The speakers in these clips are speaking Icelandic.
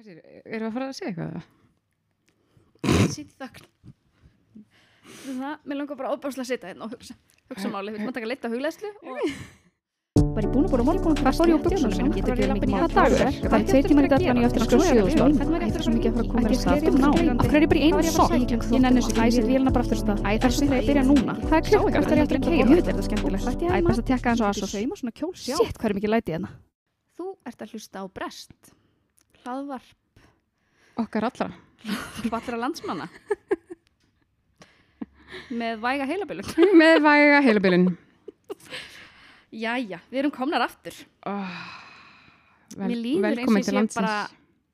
Hvað sér, erum við að fara að segja eitthvað? Í þögn. Það, mér langar bara óbáslega að sitja hérna og hugsa, hugsa máli, við erum að taka leitt á hugleðslu og Var ég búin að búin að morgun og buksum sinum Getur ekki labbað í Hvað dagur? Það er tveir tímar í og ég eftir að skoða sjöðustól Þetta er svo mikið að fara að koma mér ég stað skeri Ná, um af hverju er ég bara í einu sokk? Ég nenni þessu set vélina bara aftur af stað. Æ, þessu þegar ég byrja núna. Hvað er klukkan? Hvert er ég eftir að keira? Jú, þetta er skemmtilegt. Æ, best að tekka hans á Asos. Shit, hvað er mikið læti hérna? Þú ert að hlusta á Brest hlaðvarp Okkar allra. allra landsmanna með væga heilabilun Með væga heilabilin. Jæja, við erum komnar aftur Oh, Mér líður eins og ég sé bara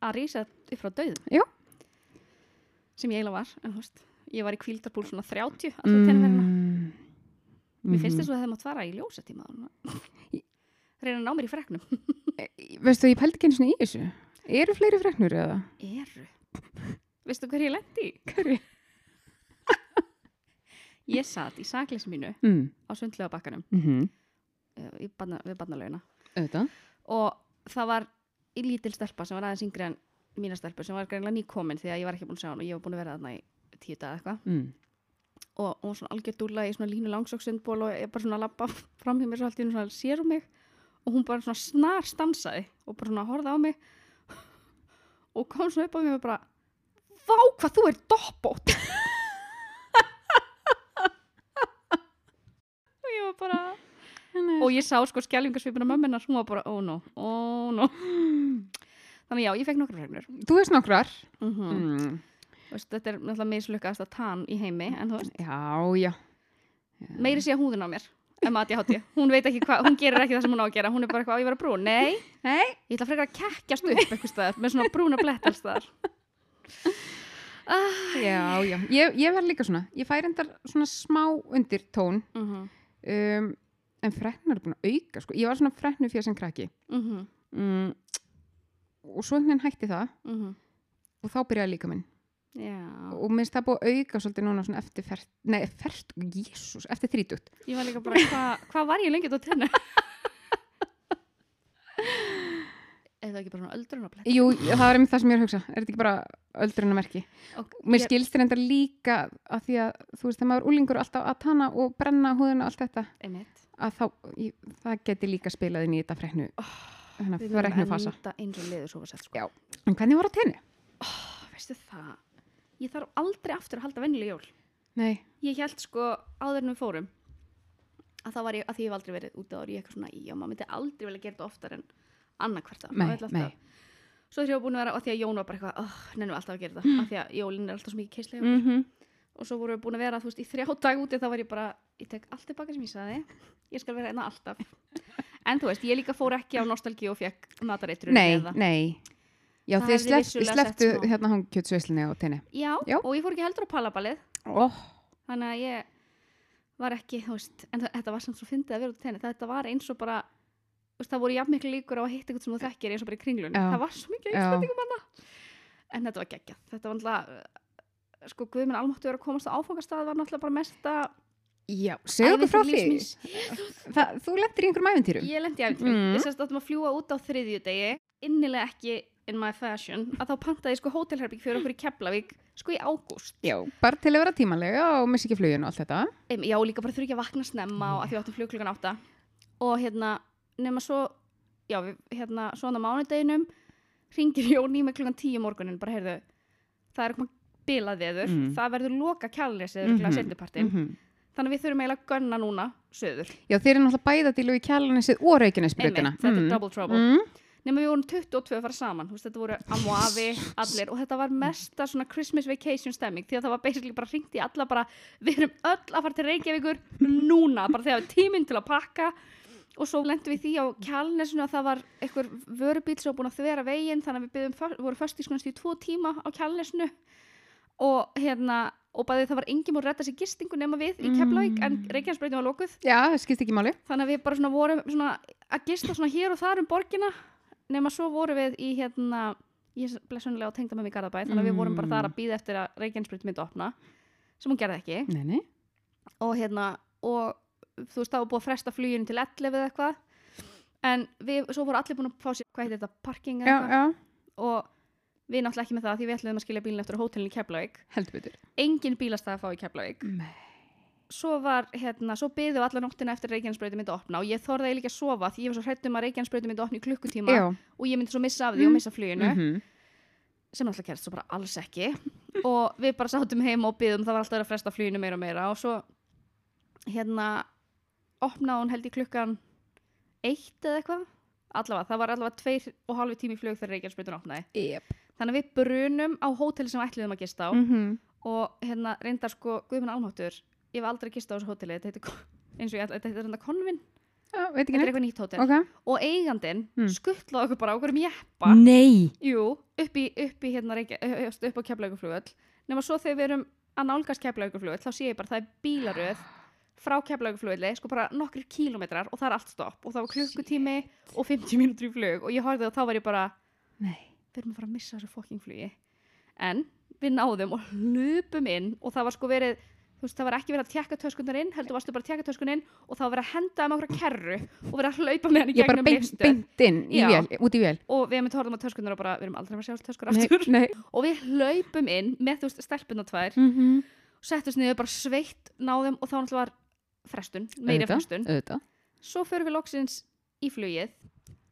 að rísa upp frá döðum Já. sem ég eiginlega var en veist, ég var í kvíldarbúl svona 30 alltaf mm. tenniverna Mm. Mér finnst Mhm. þess að það hefði mátt fara í ljósatíma reyna að ná mér í freknum Veistu, ég pældi ekki einu svona í þessu. Eru fleiri freknur eða? Eru Veistu hver ég lendi? Hverju? Ég satt í sakleysi mínu Mm. á sundlega bakkanum Mm -hmm. í barna, við barnalaugina Auðvitað. og það var í lítil stelpa sem var aðeins yngri en mína stelpur sem var greinlega nýkomin því að ég var ekki búin að sjá hann og ég var búin að vera þarna í tíu dag eitthvað Mm. og hún var svona algjör dúlla í svona línu langsóksundból og ég bara svona lappa fram hjá mér svo allt í hún svona sér um mig og hún bara svona snar stansaði og bara svona horfði á mig og kom svona upp á mig og bara Vá hvað þú er doppót og ég var bara og ég sá sko skjálfingarsvipina mömmunar hún var bara, oh no, oh no. Þannig já, ég fekk nokkru fregnur Þú veist nokkrar. mm. Mm. veist, þetta er náttúrulega mislukast að tann í heimi en þú veist, Já, já. meiri sé að húðin á mér hún veit ekki hvað, hún gerir ekki það sem hún á að gera hún er bara eitthvað á ég vera brún, nei Nei. ég ætla frekar að kekkjast upp eitthvað staðar með svona brúna blett alls staðar Já, já. Ég, ég verð líka svona. Ég fær endar svona smá undir tón. mm Um, en freknar er búin að auka, sko. Ég var svona freknu fyrir sem krakki. -hmm. Mm. Og svo einhvern veginn hætti það. Mm Og þá byrjaði líka minn. Já, Og minnst það búið að auka svolítið núna svona eftir fert, nei, fert, jésús, eftir þrítugt. ég var líka bara hvað hva var ég lengi á tennu eða ekki bara svona öldrunarblett Jú, það var einmitt það sem ég er að hugsa. Er þetta ekki bara öldrunamerki? og Mér skilst enda líka að því að, þú veist, þegar maður er úlingur alltaf að tanna og brenna húðina og allt þetta, einmitt, að þá, ég, það geti líka spilað inn í þetta freknu, þannig við að freknu fasa. liður svo var sett sko. En hvernig var á tenni? veistu það, ég þarf aldrei aftur að halda vennileg jól Nei. ég held sko áður en við fórum að það var ég, að því ég hef aldrei verið út á ég eitthvað svona, já, maður myndi aldrei vilja gera þetta oftar en annarkvært nei. svo þegar ég var búin að vera, og því að Jón var bara eitthvað oh, nennum við alltaf að gera þetta, af því að jólin er alltaf svo mikið keislega Mm -hmm. og svo vorum við búin að vera, þú veist, í þrjá dag úti þá var ég bara, ég tek allt tilbaka sem ég sagði ég skal vera einna alltaf en þú veist, ég líka fór ekki á nostalgíu og fekk matareitrun Nei, eða nei. Já, Það þið slepptu hérna hangkjötsveislinni á tenni. já, Já. og ég fór ekki heldur á palabalið Ó, þannig að ég var ekki, þú veist, en þa- þetta var samt svo fyndið að vera út í tenni, þetta var eins og bara þú veist, það voru jafn miklu líkur á að hitta eitthvað sem þú þekkir eins og bara í kringlun, Já. það var svo mikið Já. einspendingum hana en þetta var geggjað, þetta var náttúrulega sko, Guð minn almáttu vera að komast á áfangastað var náttúrulega bara mesta já, segðu okkur frá því. Það, þú lendir í einhverjum æfintýrum. Ég lendi í æfintýrum. Mm. Við sérst áttum að fljúa út á þriðju degi, innilega ekki in my fashion, að þá pantaði sko hótelherbygg fyrir okkur í Keflavík, sko í ágúst. Já, bara til að vera tímanlega og missi ekki flugin og allt þetta. Em, Já, líka bara þurfi ekki að vakna snemma og að því áttum flug klukkan átta. Og hérna, nema svo, já, við, hérna, svona mánudeginum, ringir Jón í mig klukkan tíu morgunin, bara heyrðu, það er eitthvað bilað veður, Mm. það verður loka kjálnesið, mm -hmm. setnipartin. Mhm. Þannig að við þurfum eiginlega að gunna núna söður. Já, þeir eru náttúrulega bæða til og í kjalanisið og reykjanesbrutina. Einmitt, þetta er double trouble. Mm. nema við vorum 22 að fara saman veist, þetta voru ammo afi, allir og þetta var mesta svona Christmas vacation stemming því að það var basically bara hringt í alla bara við erum öll að fara til Reykjavíkur núna, bara þegar við tíminn til að pakka og svo lendum við því á kjálnesinu að það var einhver vörubíl sem var búin að þvera veginn þannig að við byggðum, för- voru först í í tvo tíma á kjálnesinu og hérna og bæði það var enginn múið að redda sér gistingu nema við í Keflavík en Reykjanesbreytin var lokuð Já, það skipst ekki máli. þannig að við bara svona vorum svona að gista svona hér og þar um borgina nema svo vorum við í hérna ég blessunlega á tengda með mig í Garðabæ þannig að við vorum bara þar að býða eftir að Reykjanesbreyt myndi opna sem hún gerði ekki. Nei, nei. og hérna og þú veist var búið að fresta fluginu til 11 eða eitthvað. En við, svo voru allir búin að fá sér hvað heitir þetta, parking eða eitthvað. já. og við náttúrulega ekki með það því við ætlum að skilja bílinn eftir hótelin í Keflavík. Engin bílastæði að fá í Keflavík. Nei. Svo var, hérna, svo byðu allar nóttina eftir Reykjanesbrautin myndi opna og ég þorði eiginlega að sofa því ég var svo hrættum að Reykjanesbrautin myndi opna í klukkutíma Já, og ég myndi svo missa af því og missa fluginu mhm. sem alltaf kerst svo bara alls ekki. Og við bara sátum heima og byðum það var alltaf að fresta fluginu meira og meira og svo hérna opnaði hún held í klukkan eitt eða eitthvað. Allavega, það var allavega tveir og halvi tími flug þegar Reykjanesbrautin opnaði. Yep. þannig að við brunum á hóteli sem við ætliðum að gista á mm og hérna reyndar sko Guðmund Almáttur ég hef aldrei gist á þessu hóteli. Þetta ætla, þetta heitir hérna Konvin Já, veit ekki þetta er neitt. eitthvað nýtt hótel. Ok. Og eigandinn Mm. skuttlaði okkur bara okkur um jú, upp í, upp í hérna ö- upp á keflauguflugöll nema svo þegar við erum að nálgast keflauguflugöll þá sé ég bara það er bílaröð frá keflauguflugölli, sko bara nokkrir kílómetrar og það er allt stopp. Og það var klukkutími og 50 mínútur í flug og ég horfði og þá var ég bara Nei. við erum að fara að missa þessu fokking flugi. En við náðum og hlupum inn og það var sko verið þú veist, það var ekki verið að tjekka töskunar inn heldur varstu bara að tjekka töskun inn og það var að henda með okkur kerru og verið að hlaupa með hann í Ég bara beint, beint inn vél, út í vél. Og við hefum horfðum á töskunar og bara við erum aldrei að sjá töskur aftur. nei. Og við hlaupum inn með þú veist stelpuna tvær. Mm -hmm. og settust niður bara sveitt náðum og þá náttúrulega var frestun, meiri frestun. Auðvitað. Svo förum við loksins í flugið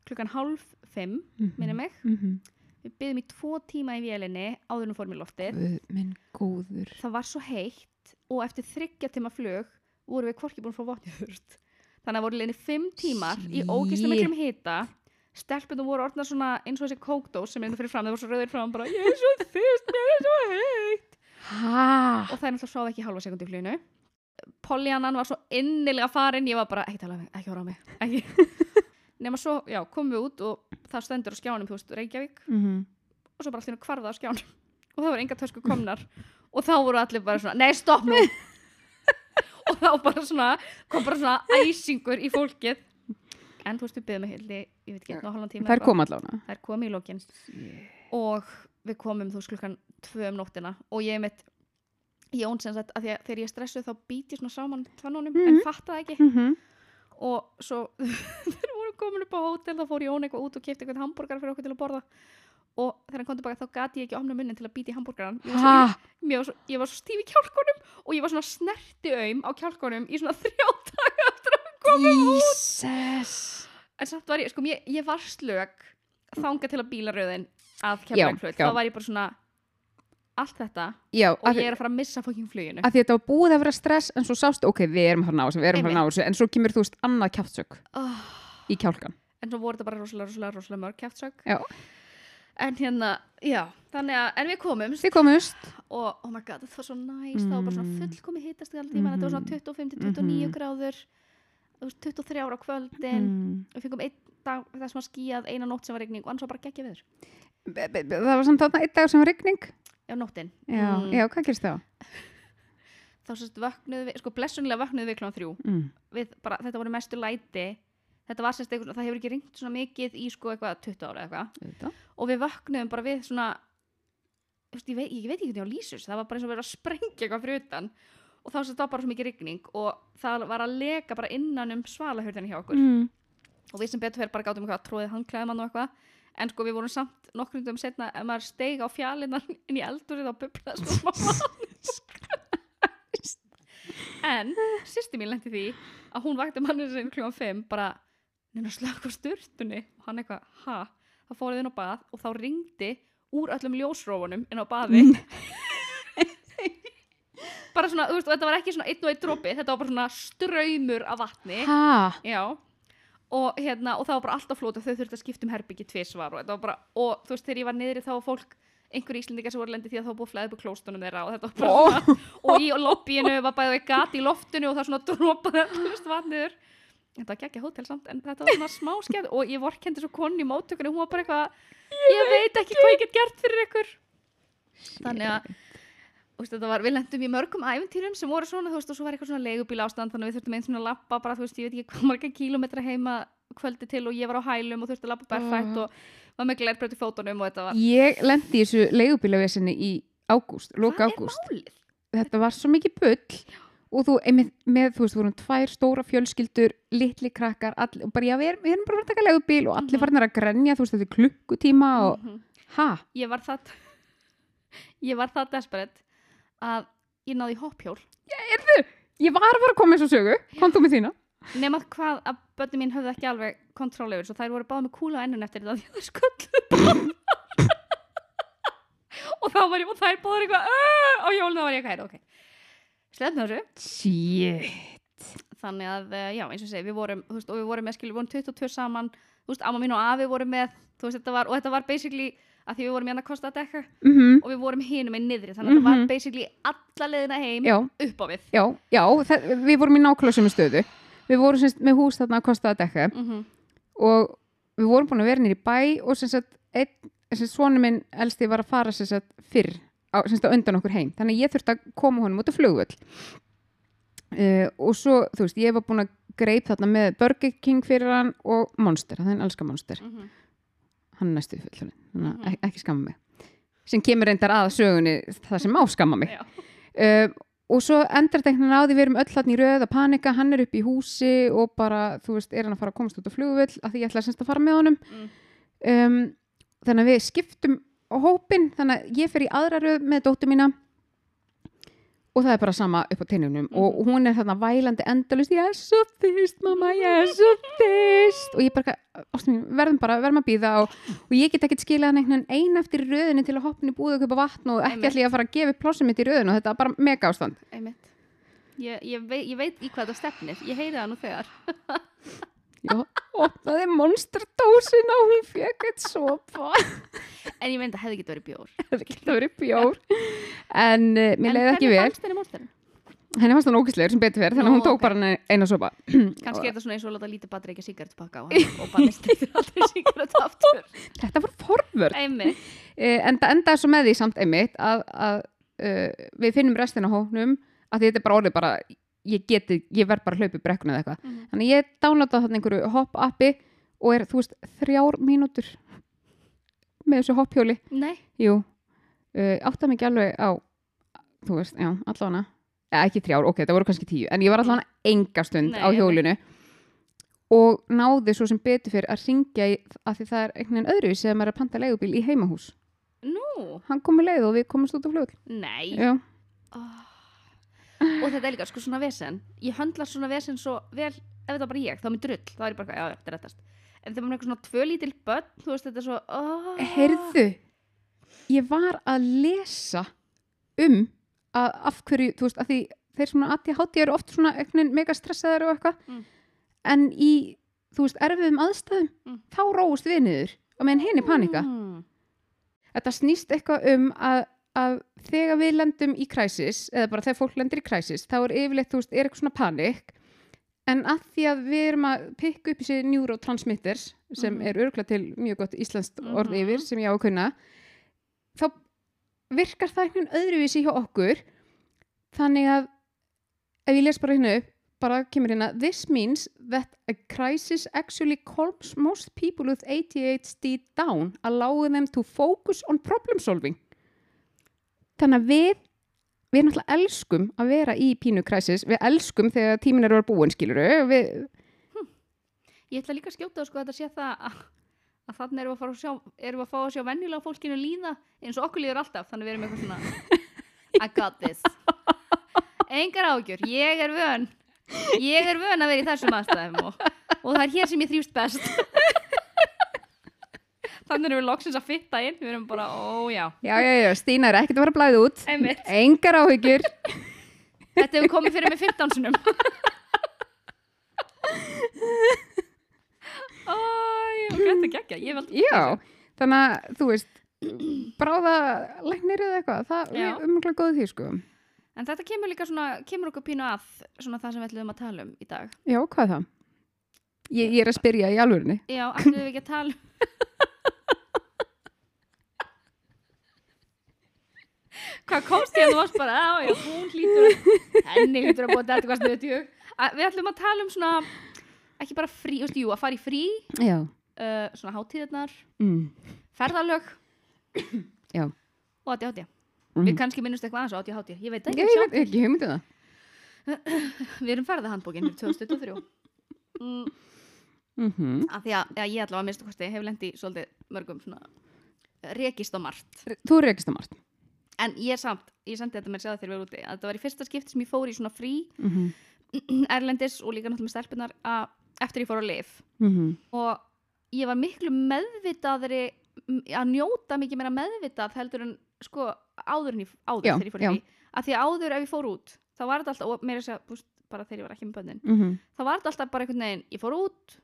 klukkan hálf fimm, minni mig. mm -hmm. við byggðum í tvo tíma í vélinni áður en við fórum í loftið. Guð minn góður. Það var svo heitt og eftir þryggja tíma flug vorum við hvorki búin votnið þurft þannig að voru leginni fimm tímar í Shit. ógislega miklum hita. Stelpunum voru orðnar svona eins og þessi kókdós sem er fyrir fram, það voru svo rauðir fram bara ég er svo þyrst, mér er svo heitt. Og það er náttúrulega svo ekki halva sekundi í fluginu. Poljannan var svo innilega farin ég var bara, ekki tala um mig, ekki horfa á mig ekki. nema svo, já, komum við út og það stendur á skjánum, þú veist, Reykjavík. Mm -hmm. og svo bara allir kvarða á skjánum. Og það var enga tösku komnar og þá voru allir bara svona, nei stopp nú. Og þá bara svona kom bara svona æsingur í fólkið. En þú veist við byggðum hildi ég veit ekki, og halvan tíma eitthvað. koma allavega. Þær kom í lokin. Og við komum þú veist klukkan tvö um nóttina. Og ég mitt sem sagt að, því að þegar ég stressuð þá být ég svona saman tvannunum en Mhm. fattaði ekki. Mm -hmm. og svo þegar við vorum komin upp á hótel þá fór Jón eitthvað út og kefti eitthvað hambúrgar fyrir okkur til að borða og þegar hann kom tilbaka þá gati ég ekki opna munnin til að býta í hambúrgaran ég, svo- ég var svo stíf í kjálkunum og ég var svona snerti aum á kjálkunum í svona þrjá daga eftir að við komum út. Jesus. En samt var ég, sko, ég, ég var slög þanga til að bílaröðin að Já, kemla flug, já. þá var ég bara svona allt þetta Já, og að, ég er að fara að missa fokking fluginu. að því þetta var búið að vera stress en svo sástu, ok, við erum að að ná þessu, við erum að að ná þessu en svo kemur þú veist annað kjáttsök oh. í kjálkan en svo voru þetta bara rosalega, rosalega, rosalega mörg kjaftsök. Já. En hérna, já þannig að, en við komumst Þið komust og oh my god, þetta var svo næst það var bara svona Mm. fullkomi hittast í allan tíma þetta var svona 25-29 Mhm. gráður þú veist, 23 ára á kvöldin mm. við fengum einn dag það sem var skíjað eina nótt sem var regning og annars var bara geggja viður Það var samt þarna einn dag sem var rigning já, nóttin Já, Mm. já, hvað gerist þá? þá sérst vöknuðu við, sko blessunlega vöknuðu við klán þrjú Mm. við bara, þetta voru mestu læti þetta var sérst eitthvað, það hefur ekki ringt svona mikið í sko eitthvað 20 ára eitthvað. Og við vöknuðum bara við svona veist, ég, veit, ég veit ekki hvernig á lýsus það var bara eins og verið að sprengja eitthvað fyrir utan. Og þá sérst það bara svo mikið rigning og það var að leka bara innan um svalahurðin hjá okkur. Mm. og við sem betur fyrir bara gátum eitthvað tróðið handklæðum og eitthvað. En sko við vorum samt nokkrundum setna ef maður steig á fjalinnar inn í eldurinn þá bubraði sko en sýsti mín lendi því að hún vakti mannir sinni kljóðan 5 bara neina slökk á sturtunni. Og hann eitthvað, ha, þá fóruð inn á bað og þá ringdi úr öllum ljósrófunum inn á baði. Bara svona, þú veist, þetta var ekki svona einn og einn dropi, þetta var bara svona ströymur af vatni. Og hérna og það var bara alltaf flót og þau þurftu að skipta um herbyggi tvisvar og bara og þú veist þegar ég var niðri þá var fólk einhver íslendingar sem voru lendi því að var búið flæðið á klóstunum þeirra og þetta var bara Ó. svona og í lobbyinu var bæðið gat í loftinu og það svona dropaði allast vatniður þetta var geggja hótel samt en þetta var svona smá skeð og ég vorkendi svo konni í móttökunni hún var bara eitthvað ég veit ekki hvað ég get gert fyrir ykkur. Þannig að veist, þetta var, við lendum í mörgum æfintýrum sem voru svona, þú veist, og svo var eitthvað svona leigubíl ástand þannig að við þurftum eins og að lappa bara, þú veist, ég veit ekki hvað marga kílómetra heima kvöldi til og ég var á hælum og þurfti að lappa berfætt og var með glerbröt í fótunum og þetta var, Ég lendi í þessu leigubílavesinni í ágúst, er ágúst? Þetta var svo mikið bull og þú, einmitt, með, þú veist, vorum tvær stóra fjölskyldur, litli krakkar all, og bara, já, við erum, við erum bara að fara að taka leigubíl og allir Mhm. farin að grenja, þú veist, þetta er klukkutíma og Mhm. ha, ég var það ég var það desperate að ég náði í hopphjól ég var að fara að koma eins og sögu kom þú með þína? Nema hvað að börni mín höfðu ekki alveg kontról yfir svo þær voru báða með kúla á ennun eftir þetta því að þær skullu. Og þá var ég og þær báður eitthvað á hjólinu þá var ég eitthvað "Heyrðu, ok þessu. Shit. Þannig að eh, já eins og segi við vorum þú veist, og við vorum með skilur við vorum 22 saman. Þú veist amma mín og afi voru með þú veist þetta var og þetta var basically að því við vorum hérna að kosta að dekka mm og við vorum hinum með niðri þannig að þetta Mhm. var basically alla leiðina heim já, upp á við. Já, já það, við vorum í nákvæmlega stöðu. Við vorum semst með hús þarna að kosta að dekka mm og við vorum búin að vera nýri bæ og sem sagt, einn, sem sagt svonu minn elsti var að fara sem sagt fyrr á, sem sagt á undan okkur heim. Þannig að ég þurfti að koma honum út af flugvöll. Uh, og svo þú veist, ég var búin að greip þarna með Burger King fyrir hann og Monster, það er en elska Monster -hmm. hann næstu að Mhm. ek- ekki skamma mig. Sem kemur reyndar að sögunni það sem má skamma mig. Uh, og svo einhvern veginn á því við erum öll hann í röð að panika, hann er upp í húsi og bara, þú veist, er hann að fara að komast út á flugvöll að því ég ætla semst að fara með honum. Mm. um, þannig að við skiptum á hópin, þannig að ég fer í aðra röð með dóttur mína og það er bara sama upp á teinunum Mhm. og hún er þarna vælandi endalust ég er svo fyrst mamma, ég er svo fyrst og ég bara, mín, verðum bara verðum að býða og, og ég get ekkert skilað hann einhvern veginn ein eftir í röðinni til að hoppin í búið og kaupa vatn og ekki ætla ég að fara að gefa upp plássum mitt í röðinu og þetta er bara mega ástand. Ég, ég, veit, ég veit í hvað þetta stefnir. Ég heyri það nú þegar Já, opnaði monsterdósina og hún fekk eitt sopa. En ég veit að hefði getið verið bjór. Það getur verið bjór. En uh, mér en leiði ekki vel. monsterin? henni fannst hann ógæslegur sem betur fyrir þannig að hún tók ok. bara eina- eina sopa. Kannski er þetta svona eins og að láta lítið batri ekki hann og bara stýttir aldrei sigaretu aftur. Þetta var forvörd uh, enda endaði svo með því samt einmitt að, að uh, við finnum restina hóknum að þetta er bara orðið bara ég geti, ég verð bara í brekkuna eða eitthvað. Mhm. þannig ég downloadaði þarna einhverju hopp appi og er, þú veist, þrjár mínútur með þessu Jú, uh, átti mig ekki alveg á, þú veist, já, allavega, eða ekki þrjár, ok, það voru kannski tíu, en ég var allavega enga stund Nei, á hjólinu. Og náði svo sem betur fyrir að ringja í, að því það er einhvern veginn öðru sem er að panta leigubíl í heimahús. nú, Hann kom með leið og við komumst út á flugl. nei. Já, oh. Og þetta er líka sko svona vesen ég höndla svona vesen svo vel ef þetta er bara ég, þá er mér drull, þá er ég bara já, já, þetta er rettast en þegar maður er eitthvað svona tvö lítil börn þú veist, þetta er svo oh. heyrðu, ég var að lesa um að af hverju, þú veist, að því þeir svona ADHD eru oft svona veginn mega stressaðar og eitthvað, Mm. en í, þú veist, erfiðum aðstæðum, Mm. þá róust við niður og meðan henni panika. mm. Þetta snýst eitthvað um að, að þegar við lendum í kræsis, eða bara þegar fólk lendir í kræsis, þá er yfirleitt, þú veist, er eitthvað svona panik, en að því að við erum að pikka upp þessi neurotransmitters, sem Mhm. er örgulega til mjög gott íslenskt orð Mhm. yfir, sem ég á að kunna, þá virkar það einhvern öðruvísi hjá okkur, þannig að ef ég les bara hérna upp, bara kemur hérna, this means that a crisis actually calms most people with ADHD down, allowing them to focus on problem solving. Þannig að við, við náttúrulega elskum að vera í pínu crisis, við elskum þegar tímin eru að búin, skiluru, við, ég ætla líka að skjóta sko, að þetta sé það að, að þannig erum við að sjá erum að fá að sjá venjulega fólkinu líða eins og okkur líður alltaf, þannig við erum eitthvað svona I got this. Engar ágjör, ég er vön. Ég er vön að vera í þessum aðstæðum og, og það er hér sem ég þrýfst best þannig erum við loksins að fitta inn við erum bara, ó já já, já, Stína er ekkert að fara að blæða út, Einmitt. engar áhyggjur, þetta hefur komið fyrir mig 15 sunum Æ, ok, þetta er geggja ég veldi já, þannig að, þú veist, bráða læknir eða eitthvað, það Já. er umhverflega góð því, sko. En þetta kemur líka svona, kemur okkur pínu að svona það sem við ætlum að tala um í dag. Já, hvað það? Ég, ég er að spyrja í alvörinni. Já, ætlum við ekki að tala um Hvað komst ég að þú varst bara, á, já, hún hlýtur henni hlýtur að búa þetta eitthvað snuðið Við ætlum að tala um svona, ekki bara frí, þú veist, jú, að fara í frí, Já. uh, svona hátíðarnar, Mm. ferðalög Já. og átti átti. Mhm. Við kannski minnumst eitthvað aðeins átti átti, ég veit Ég, ekki, ég veit ekki hugmyndið það. Við erum ferðahandbókin fyrir 2023. Mm, Mm að því að, að ég allavega minnstu kosti hefur lendi í svolítið mörgum svona rekist á margt þú rekist á margt en ég samt, ég sendi þetta með að segja þegar við erum úti að þetta var í fyrsta skipti sem ég fór í svona frí mm -hmm. erlendis og líka náttúrulega með stelpunar að eftir ég fór að lif Mm og ég var miklu meðvitaðri að njóta mikið meira meðvitað heldur en sko áður en ég, áður Já, þegar ég fór í að því að áður ef ég fór út þá var þetta alltaf, og meira að segja búst, bara þegar ég var ekki með bönnin -hmm. þá var þetta alltaf bara einhvern veginn, ég fór út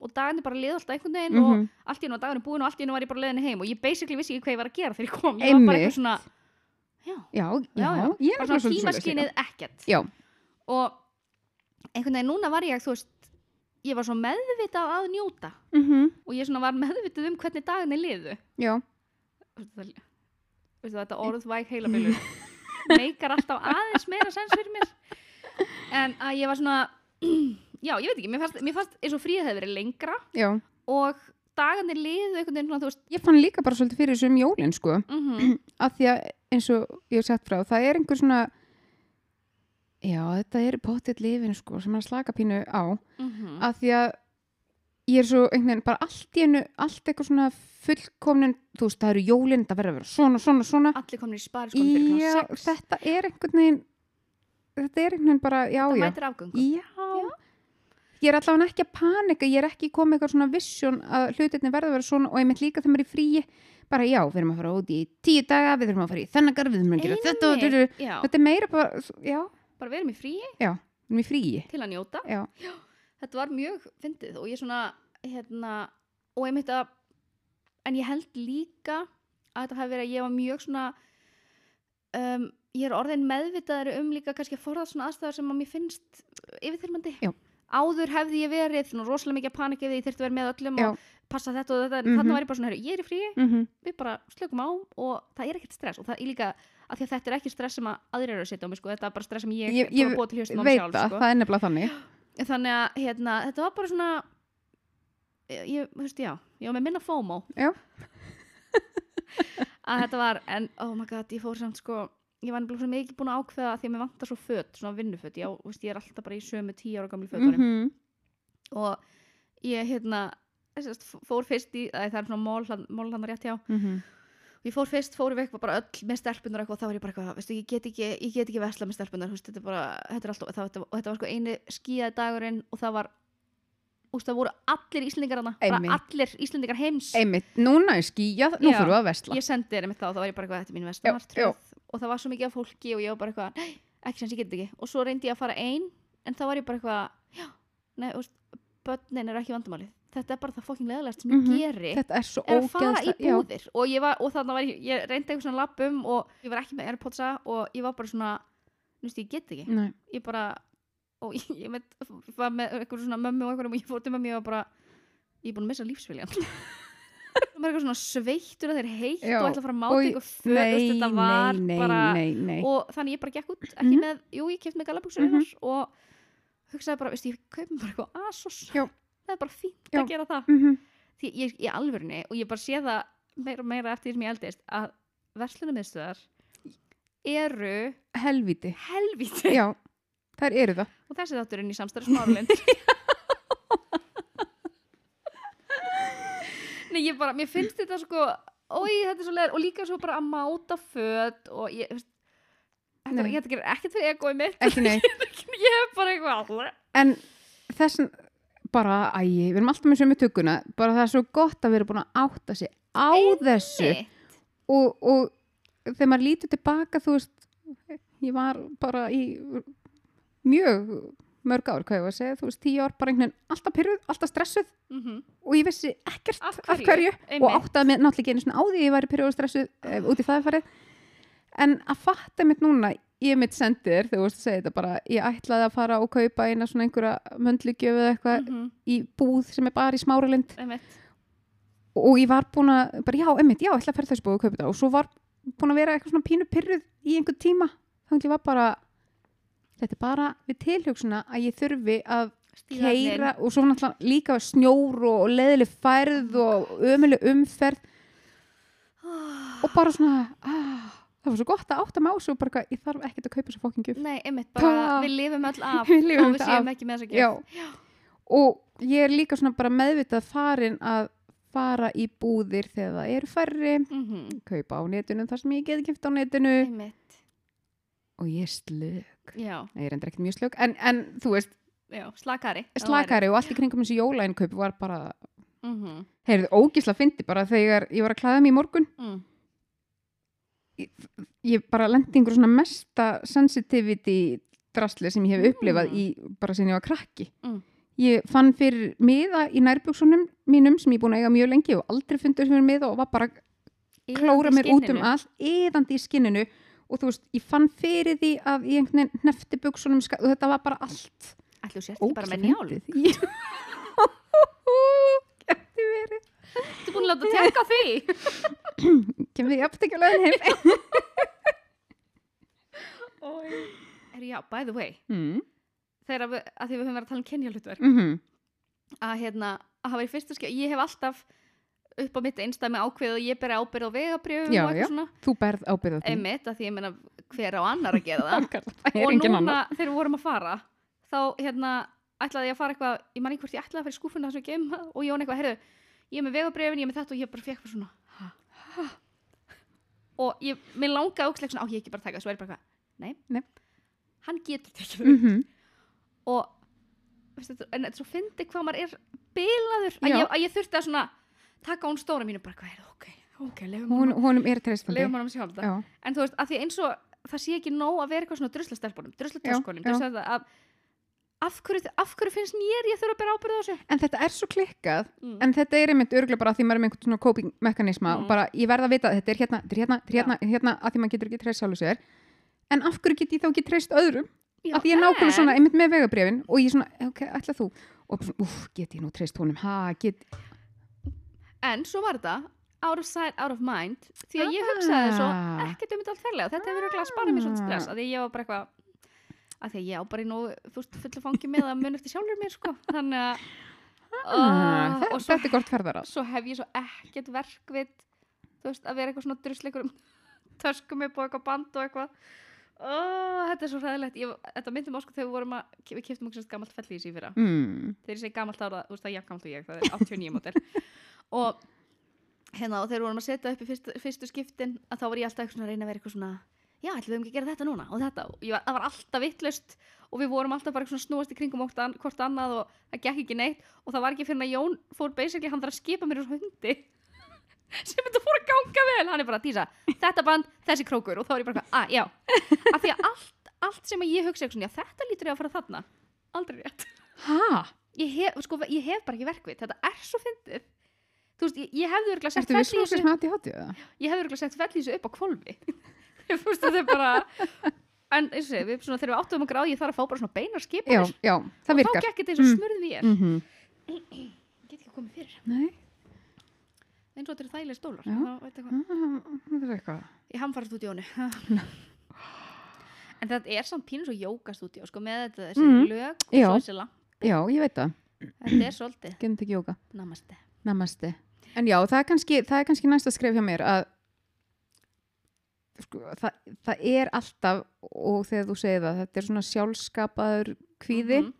og dagarnir bara liði alltaf einhvern veginn Mhm. og allt í einu var dagurinn búin og allt í einu var ég bara leiðinni heim og ég basically vissi ekki hvað ég var að gera þegar ég kom ég var bara eitthvað svona já, já, já, já, ég er svoleiðis tímaskinnið ekkert. Já, og einhvern veginn núna var ég þú veist, ég var svo meðvitað að njóta. Mm og ég var meðvitað um hvernig dagarnir liðu. Já. Veistu þetta orð væg heilabilur meikar alltaf aðeins meira sens fyrir mér. En að ég var svona já, ég veit ekki, mér fannst, mér fannst eins og fríða hefði verið lengra. Já, og dagarnir liðu einhvern veginn svona, ég fann líka bara svolítið fyrir þessu um jólin sko, mm af því að eins og ég hef sagt frá, það er einhver svona já, þetta er potið lifin sko, sem að slaka pínu á. -hmm. af því að ég er svo einhvern veginn bara allt í einu, allt eitthvað svona fullkomnin, þú veist, það eru jólin það verður að vera svona, svona, svona. Allir komin í já, klokkan 6 þetta er einhvern veginn þetta er einhvern veginn bara, já, það já. mætir afgöngu. Já, ég er allavega ekki að panika ég er ekki komið eitthvað svona vision að hlutinni verða að vera svona og ég mitt líka þegar maður er í fríi bara já, við erum að fara út í tíu daga við þurfum að fara í þennagar, við þurfum að gera þetta og þetta, já, þetta er meira bara, já, bara verum í fríi? Já, við erum í fríi. Til að njóta? Já, þetta var mjög fyndið og ég svona hérna, og einmitt að en ég held líka að þetta hafi verið að ég var mjög svona um, ég er orðin meðvitaður um líka kannski að forða svona aðstæðar sem að mér finnst yfirþyrmandi. Já. Áður hefði ég verið rosalega mikið að panika við ég þyrfti að vera með öllum Já. og passa þetta og þetta en Mhm. þannig var ég bara svona, ég er í fríi mm við bara slökum á og það er ekkert stress og það er líka, af því að þetta er ekki stress sem að aðrir eru að setja á mig, sko, þetta er bara stress sem ég, Ég- ég, búið til hjöstum á mig sjálf, sko það er nefnilega þannig þannig að hérna, þetta var bara svona ég, þú veist, já ég var með minna FOMO Já. að þetta var, en oh my god, ég fór samt sko ég var nefnilega mikið búin að ákveða að því að mér vantar svo fött, svona vinnufött, veist, ég er alltaf bara í sömu tíu ára gamli fötunum. Mm og ég, hérna fór fyrst í, að það er svona mól, hann- mól rétt hjá. -hmm. ég fór fyrst, fór við bara öll með stelpunar og eitthvað, og þá var ég bara eitthvað, veistu, ég get ekki ég get ekki vesla með stelpunar, veist, þetta er bara þetta er alltaf, það, þetta, og þetta var sko eini skíðaði dagurinn og það var úst, það voru allir Íslendingar hana, allir Íslendingar heims. Einmitt, núna er skíjað, nú fyrir við að vesla ég sendi þér einmitt þá, þá var ég bara eitthvað, þetta er mín Já, vestamar og það var svo mikið af fólki og ég var bara eitthvað nei, ekki sem ég get ekki, og svo reyndi ég að fara ein en þá var ég bara eitthvað já, nei, veist, börnin er ekki vandamálið. Þetta er bara það fokking leðalegast sem ég Mhm. geri þetta er svo ógeðslega og, ég var, og þannig var ég, ég reyndi eitthvað svona lappum og ég var ekki með Airpodsa og ég var bara svona þú veist, ég get ekki. Nei. ég bara, og ég, ég með, var með eitthvað svona mömmu og eitthvað og ég fór til mömmu og bara ég er búin að missa lífsviljan maður er eitthvað svona sveittur að þeir heitt Já, og ætla að fara að máta og- eitthvað nei, þetta var nei, bara nei, og þannig ég bara gekk út ekki Mhm. með, jú ég keft með galabuxur Mhm. mm og hugsaði bara, veist ég kaupum bara eitthvað Asos Já. það er bara fínt Já. að gera það. Mm því ég í alvörunni og ég bara sé það meira og meira eftir því sem ég eldist að verslunarmiðstöðar eru helviti helvíti. Já, þær eru það. Og þessi þátturinn í samstæður Nei, ég bara, mér finnst þetta sko oi, þetta er svo leður og líka svo bara að máta föt og ég, þú veist, þetta, þetta gerir ekkert fyrir egoið mitt. Ekki neitt. Ég hef bara eitthvað en þess bara, æ, við erum alltaf með sömu tugguna bara það er svo gott að við erum búin að átta sig á þessu. Einmitt. og, og þegar maður lítur tilbaka þú veist ég var bara í mjög mörg ár, hvað ég var að segja, þú veist, tíu ár bara einhvern veginn alltaf pyrruð, alltaf stressuð Mhm. og ég vissi ekkert Af af hverju? hverju, og Einmitt. áttaði mig náttúrulega ekki einu svona á því ég væri pyrruð og stressuð uh, út í það farið en að fatta mitt núna ég mitt sendir, þú veist að segja þetta bara ég ætlaði að fara og kaupa eina svona einhverja möndlugjöf eða eitthvað Mhm. í búð sem er bara í smáralind Einmitt. og ég var búin að, bara já, emmitt, já, ætla að ferða þessu búið og kaupa þetta og svo var búin að vera eitthvað svona pínu pyrruð í einhvern tíma þannig að ég var bara þetta er bara við tilhjóksuna að ég þurfi að Stígarnir. keira og svo náttúrulega líka snjór og leðileg færð og ömuleg umferð og bara svona ah, það var svo gott að átta á svo bara ég þarf ekkert að kaupa þessu fokkin gjöf Nei, einmitt, bara Pa. við lifum öll af Við lifum og við séum af. ekki með þess að já. gera og ég er líka svona bara meðvitað farin að fara í búðir þegar það eru færri Mhm. kaupa á netinu þar sem ég get kæft á netinu Einmitt. Og ég er slög ég er endur ekkert mjög slög en, en þú veist, já, slakari. slakari og allt í kringum þessi jólænkaup var bara, Mm -hmm. heyrðu, ógisla fyndi bara þegar ég var að klæða mig í morgun mm. ég bara lendi einhver svona mesta sensitivity drasli sem ég hef upplifað Mm. í bara sem ég var krakki Mm. ég fann fyrir miða í nærbuksunum mínum sem ég er búin að eiga mjög lengi og aldrei fundið fyrir miða og var bara klóra mér út um allt eðandi í skinninu og þú veist, ég fann fyrir því að ég einhvern veginn ska- og þetta var bara allt. Ætlu sért ekki bara með njál. Gæti verið. Þú búin að láta tekka á því. kemur ég aftekjulegin heim. Er já, by the way, mm. þegar við, að því við höfum verið að tala um kynjálutverk, mm að hérna, að hafa í fyrsta skjá, ég hef alltaf upp á mitt einstæmi ákveð og ég beri ábyrð á vegabrjöfum Já, og eitthvað já. svona. þú berð ábyrða því Einmitt, að því ég meina hver á annar að gera það. það er og engin núna annar þegar við vorum að fara þá hérna ætlaði ég að fara eitthvað ég man ekki hvort ég ætlaði að fara í skúfuna þess að geima og ég var eitthvað, heyrðu, ég er með vegabrefin ég er með þetta og ég bara fekk bara svona ha, ha. og ég, mér langaði ókslega svona, á ég ekki bara taka svo er ég bara eitthvað, nei, Nei. mm og veistu, en svo fyndi hvað er bilaður að Já. ég, að ég þurfti að svona taka hún stóra mínu bara, hvað er það, ok, ok, lefum Hún, honum er treystandi. lefum hann að sjálf þetta. Já, en þú veist, að því eins og það sé ekki nóg að vera eitthvað svona druslastelpunum, druslatoskunum Já, já. að af hverju, af hverju finnst mér ég þurfa að bera ábyrða á þessu? En þetta er svo klikkað mm. en þetta er einmitt örgulega bara því maður er með einhvern svona coping mekanisma Mm. og bara ég verð að vita að þetta er hérna, þetta er hérna, þetta er hérna, hérna að því maður getur ekki treyst sjálfu sér. En af hverju get ég þá ekki treyst öðrum? Já, að því ég er nákvæmlega svona einmitt með vegabrefin og ég svona, ok, ætla þú? Og bara úff, get ég nú treyst honum? Ha, get, en svo var þetta out of sight, out of mind því að ég hugsaði svo Ah. ekkert um þetta allt ferlega. Og þetta hefur örugglega sparað mér svolítið stress að því ég var bara eitthvað að því að ég á bara í nógu fullu fangi með að mun eftir sjálfur mér sko. Þannig að ah, uh, þe- og svo, svo hef ég svo ekkert verk við þú veist, að vera eitthvað svona drusleikur um töskum upp og eitthvað band og eitthvað. Oh, þetta er svo ræðilegt ég, þetta myndum á sko þegar við vorum að við kiptum okkur gamalt fellísi í fyrra. Mm. þegar ég segi gamalt ára, þú veist það er jafn gamalt og ég það er 89 mótel og hérna og þegar vorum að setja upp í fyrstu, fyrstu skiptin að þá var ég alltaf að reyna að vera eitthvað svona já, ætlum við um ekki að gera þetta núna? Og þetta og var, það var alltaf vittlust og við vorum alltaf bara snúast í kringum an, hvort annað og það gekk ekki neitt. Og það var ekki fyrir að Jón fór basically hann þarf að skipa mér úr hundi. Sem þetta fór að ganga vel. Hann er bara, Dísa, þetta band, þessi krókur. Og þá er ég bara, að, já. Af því að allt, allt sem að ég hugsa já, þetta lítur ég að fara þarna. Aldrei rétt. Ha, ég hef, sko, ég hef bara ekki verkvið þetta er svo fyndið þú veist, ég, ég hefði örgulega sett fellísu að ég það? ég hefði örgulega sett fellísu upp á kvolfi þú veist, þetta er bara en eins og segi, við, svona, þegar við áttum okkur á ég þarf að fá bara svona beinar Já, skipanir já, það og þá gekk þetta eins og Mm. smurð vél mm -hmm. ég get ekki komið fyrir, Nei, eins og þetta eru þægilega stólar. Eitthvað, ah, það er eitthvað. Ég hamfara stúdíónu en þetta er samt pínus og jóka stúdíó sko, með þetta, þessi Mhm. lög og Já. svo þessi lamp, Já, ég veit það, þetta er svolítið. Namaste Namaste. En já, það er kannski, það er kannski næsta skref hjá mér að sko, það, það er alltaf og þegar þú segir það, þetta er svona sjálfskapaður kvíði Mhm.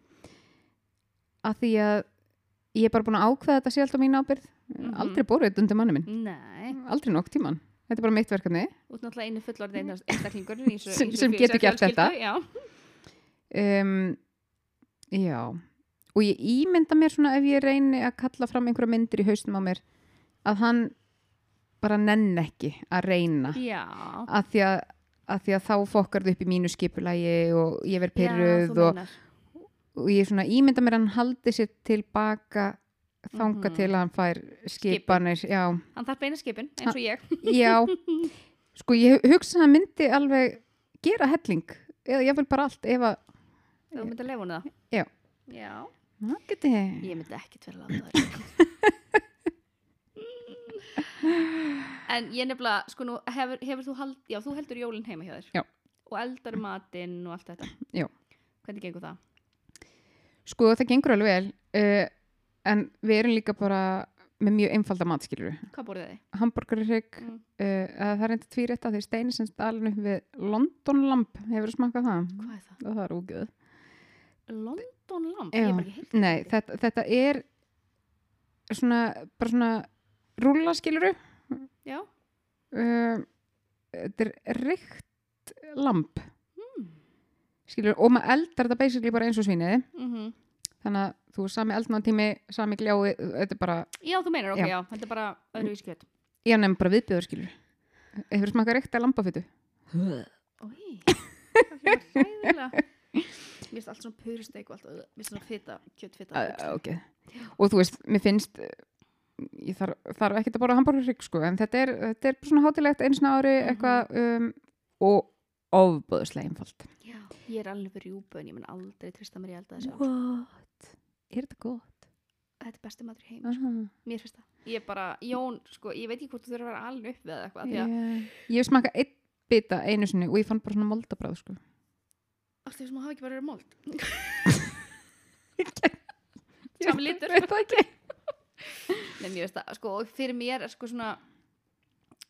að því að ég er bara búin að ákveða þetta sé alltaf mín ábyrð Mhm. aldrei borðið undir manni minn, nei, aldrei nokk tíman þetta er bara mitt verkefni út náttúrulega einu fullorðið einstaklingur Sem- sem getur gert þetta. já. um, já og ég ímynda mér svona ef ég reyni að kalla fram einhverja myndir í haustum á mér að hann bara nenn ekki að reyna Já, að því að, að því að þá fokkar þau upp í mínu skipulagi og ég verð þú og, og ég svona ímynda mér að hann haldi sér tilbaka þanga Mhm. til að hann fær skipanir já, Hann þarf beina skipin, eins og ég. já sko ég hugsa að hann myndi alveg gera helling eða ég vil bara allt ef að Þú myndi að lefa hún það. Já. Já, geti ég myndi ekkit vera að láta það. en ég nefnilega, sko nú, hefur, hefur þú hald, já, þú heldur jólinn heima hjá þér. Já. Og eldar matinn og allt þetta. Já. Hvernig gengur það? sko það gengur alveg vel uh, en við erum líka bara með mjög einfalda matskilur Hvað borðið þið? hambúrgarrygg Mm. uh, það er enda tvírétta því steini sem stalin upp við London Lamp hefur þú smakað það? Hvað er það? það er úgöð London Já. Bara ekki heilt. Nei, þetta, þetta er svona, bara svona rúlla skiluru Já, uh, þetta er reykt lamp Hmm. skilur, og maður eldar þetta basically bara eins og svíniði mm þannig að þú sami eldnátími, sami gljái þetta er bara, já þú meinar, ok, Já. já, þetta er bara öðruvísi kjöt. Ég nefn bara viðbjöður skilur hefur smakað reykta lampafytu Ói, það er ræðilega Mér finnst allt svona purusteik og allt Mér finnst svona fita, kjötfita ok, og þú veist, mér finnst eh, ég þarf, þarf ekkert að bóra hambúrgarrygg sko, en þetta er, þetta er svona hátilegt einu svona ári Mhm. eitthvað um, og ofböðslega einfalt Já, ég er alveg rjúbu en ég mun aldrei trista mér í elda þessu what? er þetta gott? Þetta er besti matur í heim, Aha. mér finnst það Ég er bara, Jón, sko, ég veit ekki hvort þú þurfa að vera alveg upp við eitthvað Yeah. ég hef smakað einn bita einu sinni og ég fann bara svona moldabráð sko. Allt því sem hafa ekki bara verið mold Sami litur. veit það ekki Nei, mér finnst það, sko, og fyrir mér er sko svona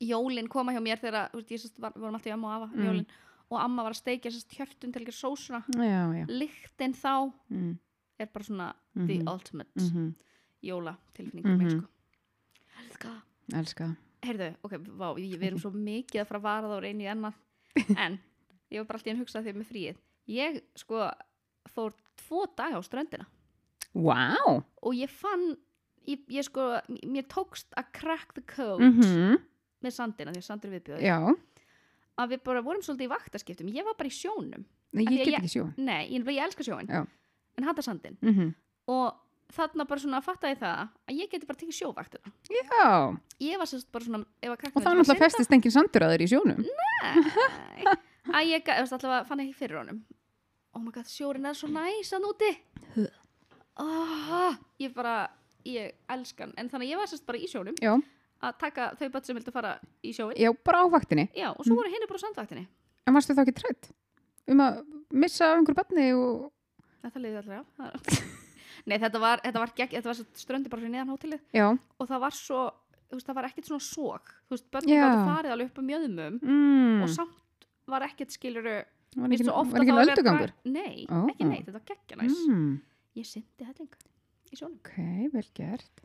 Jólin koma hjá mér þegar, þú veist, ég sérst, var, vorum alltaf í amma og afa Mm. jólin Og amma var að steikja sérst hjörtun til ekki sósuna Lyktin þá mm. er bara svona the Mhm. ultimate Mm jóla tilfinning mm Mhm. sko. Elska elska. Heyrðu, ok, vá, við, við erum svo mikið að fara að vara þá reyni í En, ég var bara alltaf að hugsa þegar með fríið Ég, sko, fór tvo daga á ströndina. Vá. Og ég fann, ég, ég sko, mér tókst að crack the code mm með sandina Því að sandur viðbjöður Já, Að við bara vorum svolítið í vaktaskiptum. Ég var bara í sjónum. Nei, ég að get ég- ekki sjó Nei, ég, ég elska sjóin Já. En hata sandin mm Og þarna bara svona fattaði það Að ég geti bara tekið sjóvaktina Já, Ég var sérst bara svona að og þá að náttúrulega festist engin sandur að þeir í sjónum. Nei. að ég allavega fann ekki fyrir honum oh my god, sjórin er svo næs að núti oh, ég bara ég elskan, en þannig að ég var sérst bara í sjónum Já, að taka þau börn sem vildu fara í sjóin já, bara á vaktinni. Já, og svo voru henni bara á sandvaktinni En varstu þá ekki trætt? Um að missa af einhverju barni og þetta liði allir á nei, þetta var, þetta var, gegg, þetta var ströndi bara fyrir neðan hótelið. Já, og það var svo, þú veist, það var ekkert svona sók þú veist, börnum Já. gáttu farið alveg upp á mjöðumum mm. og samt var ekkert skiluru var ekki, var ekki þá verið að öldugangur? dra- Nei, Ó. ekki neitt, þetta var geggja næs Mm. Ég syndi helling í sjónum Ok, vel gert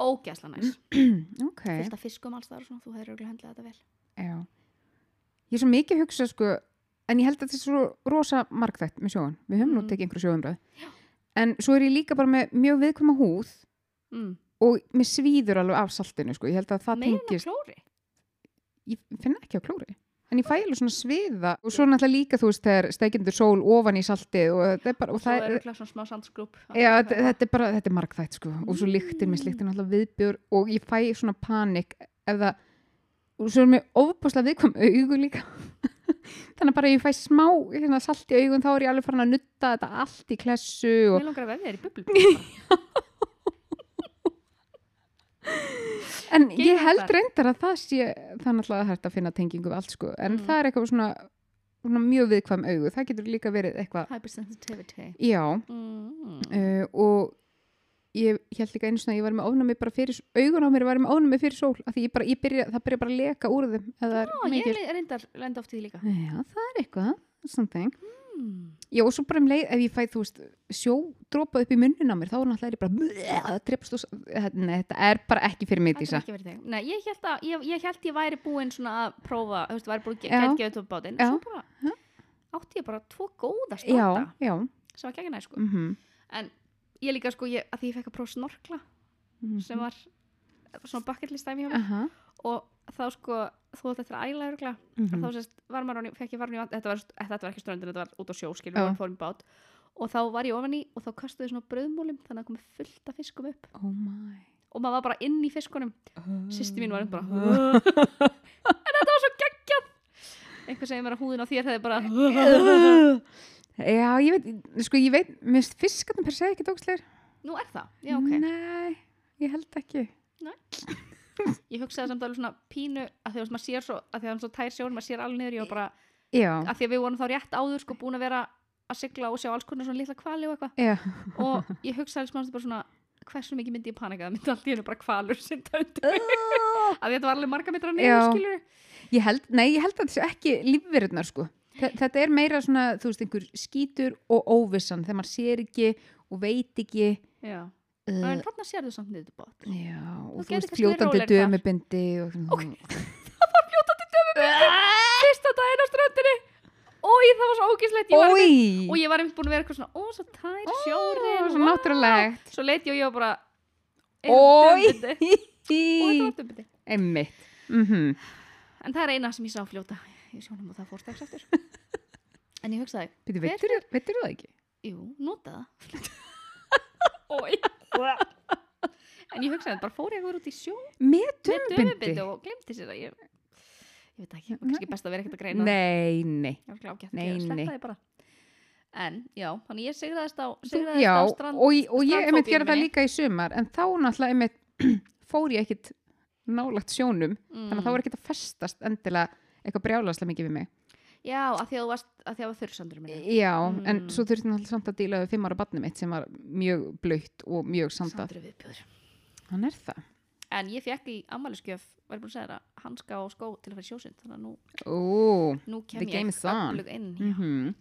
Ógæsla næs Ok, Fullt af fiskum alls þar og svona, þú hefur auðvitað hendlað þetta vel já Ég er svo mikið að hugsa sko En ég held að þetta er svo rosa margþætt með sjóun Við höfum nú Mm. tekið einhverju sjóumræð En svo er ég líka bara með mjög viðkvæma húð mm. og mér svíður alveg af saltinu sko. ég held að það Meina tengist klóri ég finn ekki á klóri en ég fæ alveg svona sviða og svo náttúrulega líka þú veist þegar steikjendur sól ofan í saltið og þetta er bara og Svo það er svona smá sandskrúp já, þetta, er bara, þetta er margþætt sko. Og svo mér slíktir náttúrulega viðbjör og ég fæ svona panik ef það og svo er mér ofbúslega viðkvæm augu líka. Þannig að bara ég fæ smá hérna, salt í augun þá er ég alveg farin að nutta þetta allt í klessu og Mér langar að veðja þér í bubblu En ég held reyndar að það sé hægt að finna tengingu allt sko. En Mm. það er eitthvað svona, svona mjög viðkvæm augu, það getur líka verið eitthvað Hypersensitivity. Já. Mm. uh, og ég held líka einu svona að ég var með ofnami bara fyrir, augun á mér var með ofnami fyrir sól af því ég bara, ég byrja, það byrja bara að leka úr þeim er Ég reyndar lenda oft í því líka. Já, það er eitthvað, something. Mm. Já og svo bara um leið, ef ég fæ þú veist, sjó dropað upp í munnin á mér þá er náttúrulega bara, það drepst og nei, þetta er bara ekki fyrir mig Dísa. ekki verið þig. Nei, ég held að ég, ég, held ég væri búin svona að prófa Þú veist, væri búin að Já. geta gefið upp bátinn. Já. Svo bara Já. átti ég bara tvo góða já, stranda já. Sem var næ sko. Mm En ég líka sko, ég, að því ég fekk að prófa snorkla sem var svona bucket list dæmi hjá mér Aha. og þá sko, þú ætti að æla örgla Mhm. þá sérst, var maður, í- fekk ég varun í vatn þetta var, þetta var ekki ströndin, þetta var út á sjó skilur, við fórum bát og þá var ég ofan í og þá köstuði svona bröðmúlim þannig að komið fullt af fiskum upp oh og maður var bara inn í fiskunum sýsti mín var einn bara Mm. en þetta var svo geggjað einhver segir mér að húðin á þér hefði bara Já, ég veit, sko ég veit, mér finnst fiskarnir per se ekki dóksleir. nú er það, já ok Nei, ég held ekki. ég hugsaði samt alveg svona pínu að því að maður sér svo, að því að hann svo tær sjór maður sér alveg niður, ég var bara, Já, að því að við vorum þá rétt áður sko búin að vera að sigla og sjá alls konar svona litla kvali og eitthvað. Og ég hugsaði alls bara svona hversu mikið myndi ég panika? Það myndi allt í hennu bara kvalur sem töndu að því að þetta var alveg marga metra niður ég held, nei, ég held að þetta sé ekki lífverðnar, sko. Þe- Þetta er meira svona, þú veist, einhver skítur og óvissan þegar maður sér ekki og veit ekki. já, en uh, þarna sérðu samt niður bótt já, og Þú þú veist kannski verið fljótandi rólegri þar. dömubindi og Ok. fyrsta daginn á ströndinni. Ói, það var svo ég var einmitt- Ói, og ég var einmitt búin að vera eitthvað svona ó, svo tær sjórin svo náttúrulegt. Svo leit ég og ég var bara og þetta var dömbindi Emmitt mhm. En það er eina sem ég sá fljóta í sjónum og það fór strax eftir en ég hugsaði, veitur, veitur það ekki? jú, nota það. Ói en ég hugsaði, bara fór ég eitthvað út í sjó. Með dömubindi og glemti sér það. Ég, ég veit ekki, kannski best að vera ekkert að greina. Nei, nei. Nei, nei. en já, þannig ég sigraðist á sigraðist Já, á og, strand og ég einmitt gera það líka í sumar en þá náttúrulega einmitt fór ég ekkit nálagt sjónum mm. þannig að þá var ekkit að festast endilega eitthvað brjálaslega mikið við mig já, að því að þú varst, að því að það var þurrsandur Já, en Mm. svo þurfti náttúrulega samt að díla við fimm ára barni mitt sem var mjög blöytt og mjög sandað Hann er það en ég fekk í ammæliskjöf var ég búin að segja það, hanska og skó til að fara í sjósund þannig að nú, Ó, nú kem The game ég is on. öflug inn já. mhm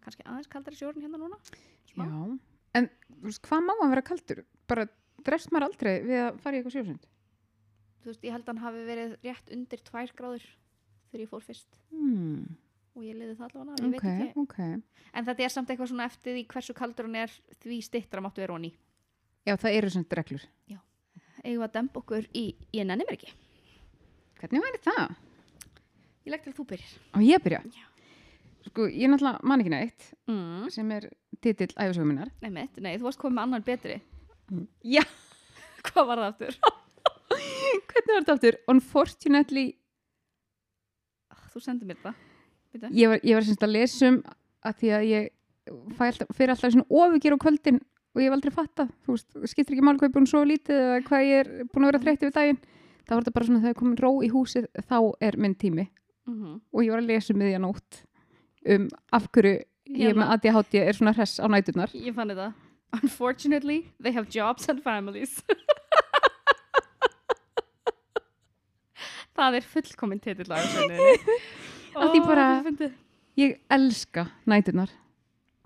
kannski aðeins kaldari sjórin hérna núna Smá. Já, en þú veist, hvað má hann vera kaldur? Bara drefst maður aldrei við að fara í eitthvað sjósund? þú veist, ég held að hann hafi verið rétt undir tvær gráður þegar ég fór fyrst. Hmm, og ég liði það allavega, ég ok, veit ekki. ok. En þetta er samt eitthvað svona eftir því hversu kaldur hann er því stittra máttu vera honni Já, það eru svona reglur. Við að dempa okkur í, ég nenni mér ekki. Hvernig væri það? ég legg til að þú byrjar Á ég byrja? Já. Sko, ég er náttúrulega man ekki neitt mm. sem er titill æfisöguminnar nei, mitt, nei, þú varst komið með annan betri. Já, hvað var það aftur? hvernig var þetta aftur? Unfortunately þú sendir mér það Bíddu. ég var, ég var semst að lesa um að því að ég alltaf, fyrir alltaf svona ofugir á kvöldin og ég hef aldrei fattað, þú veist, skiptir ekki ég er búin svo lítið eða hvað ég er búin að vera þreytt yfir daginn, þá var þetta bara svona þegar komin ró í húsið, þá er minn tími Mhm. og ég var að lesa um miðjanótt um af hverju ég Hérna. með ADHD er svona hress á næturnar ég fann þetta unfortunately, they have jobs and families það er fullkomin titill af því bara- ég elska næturnar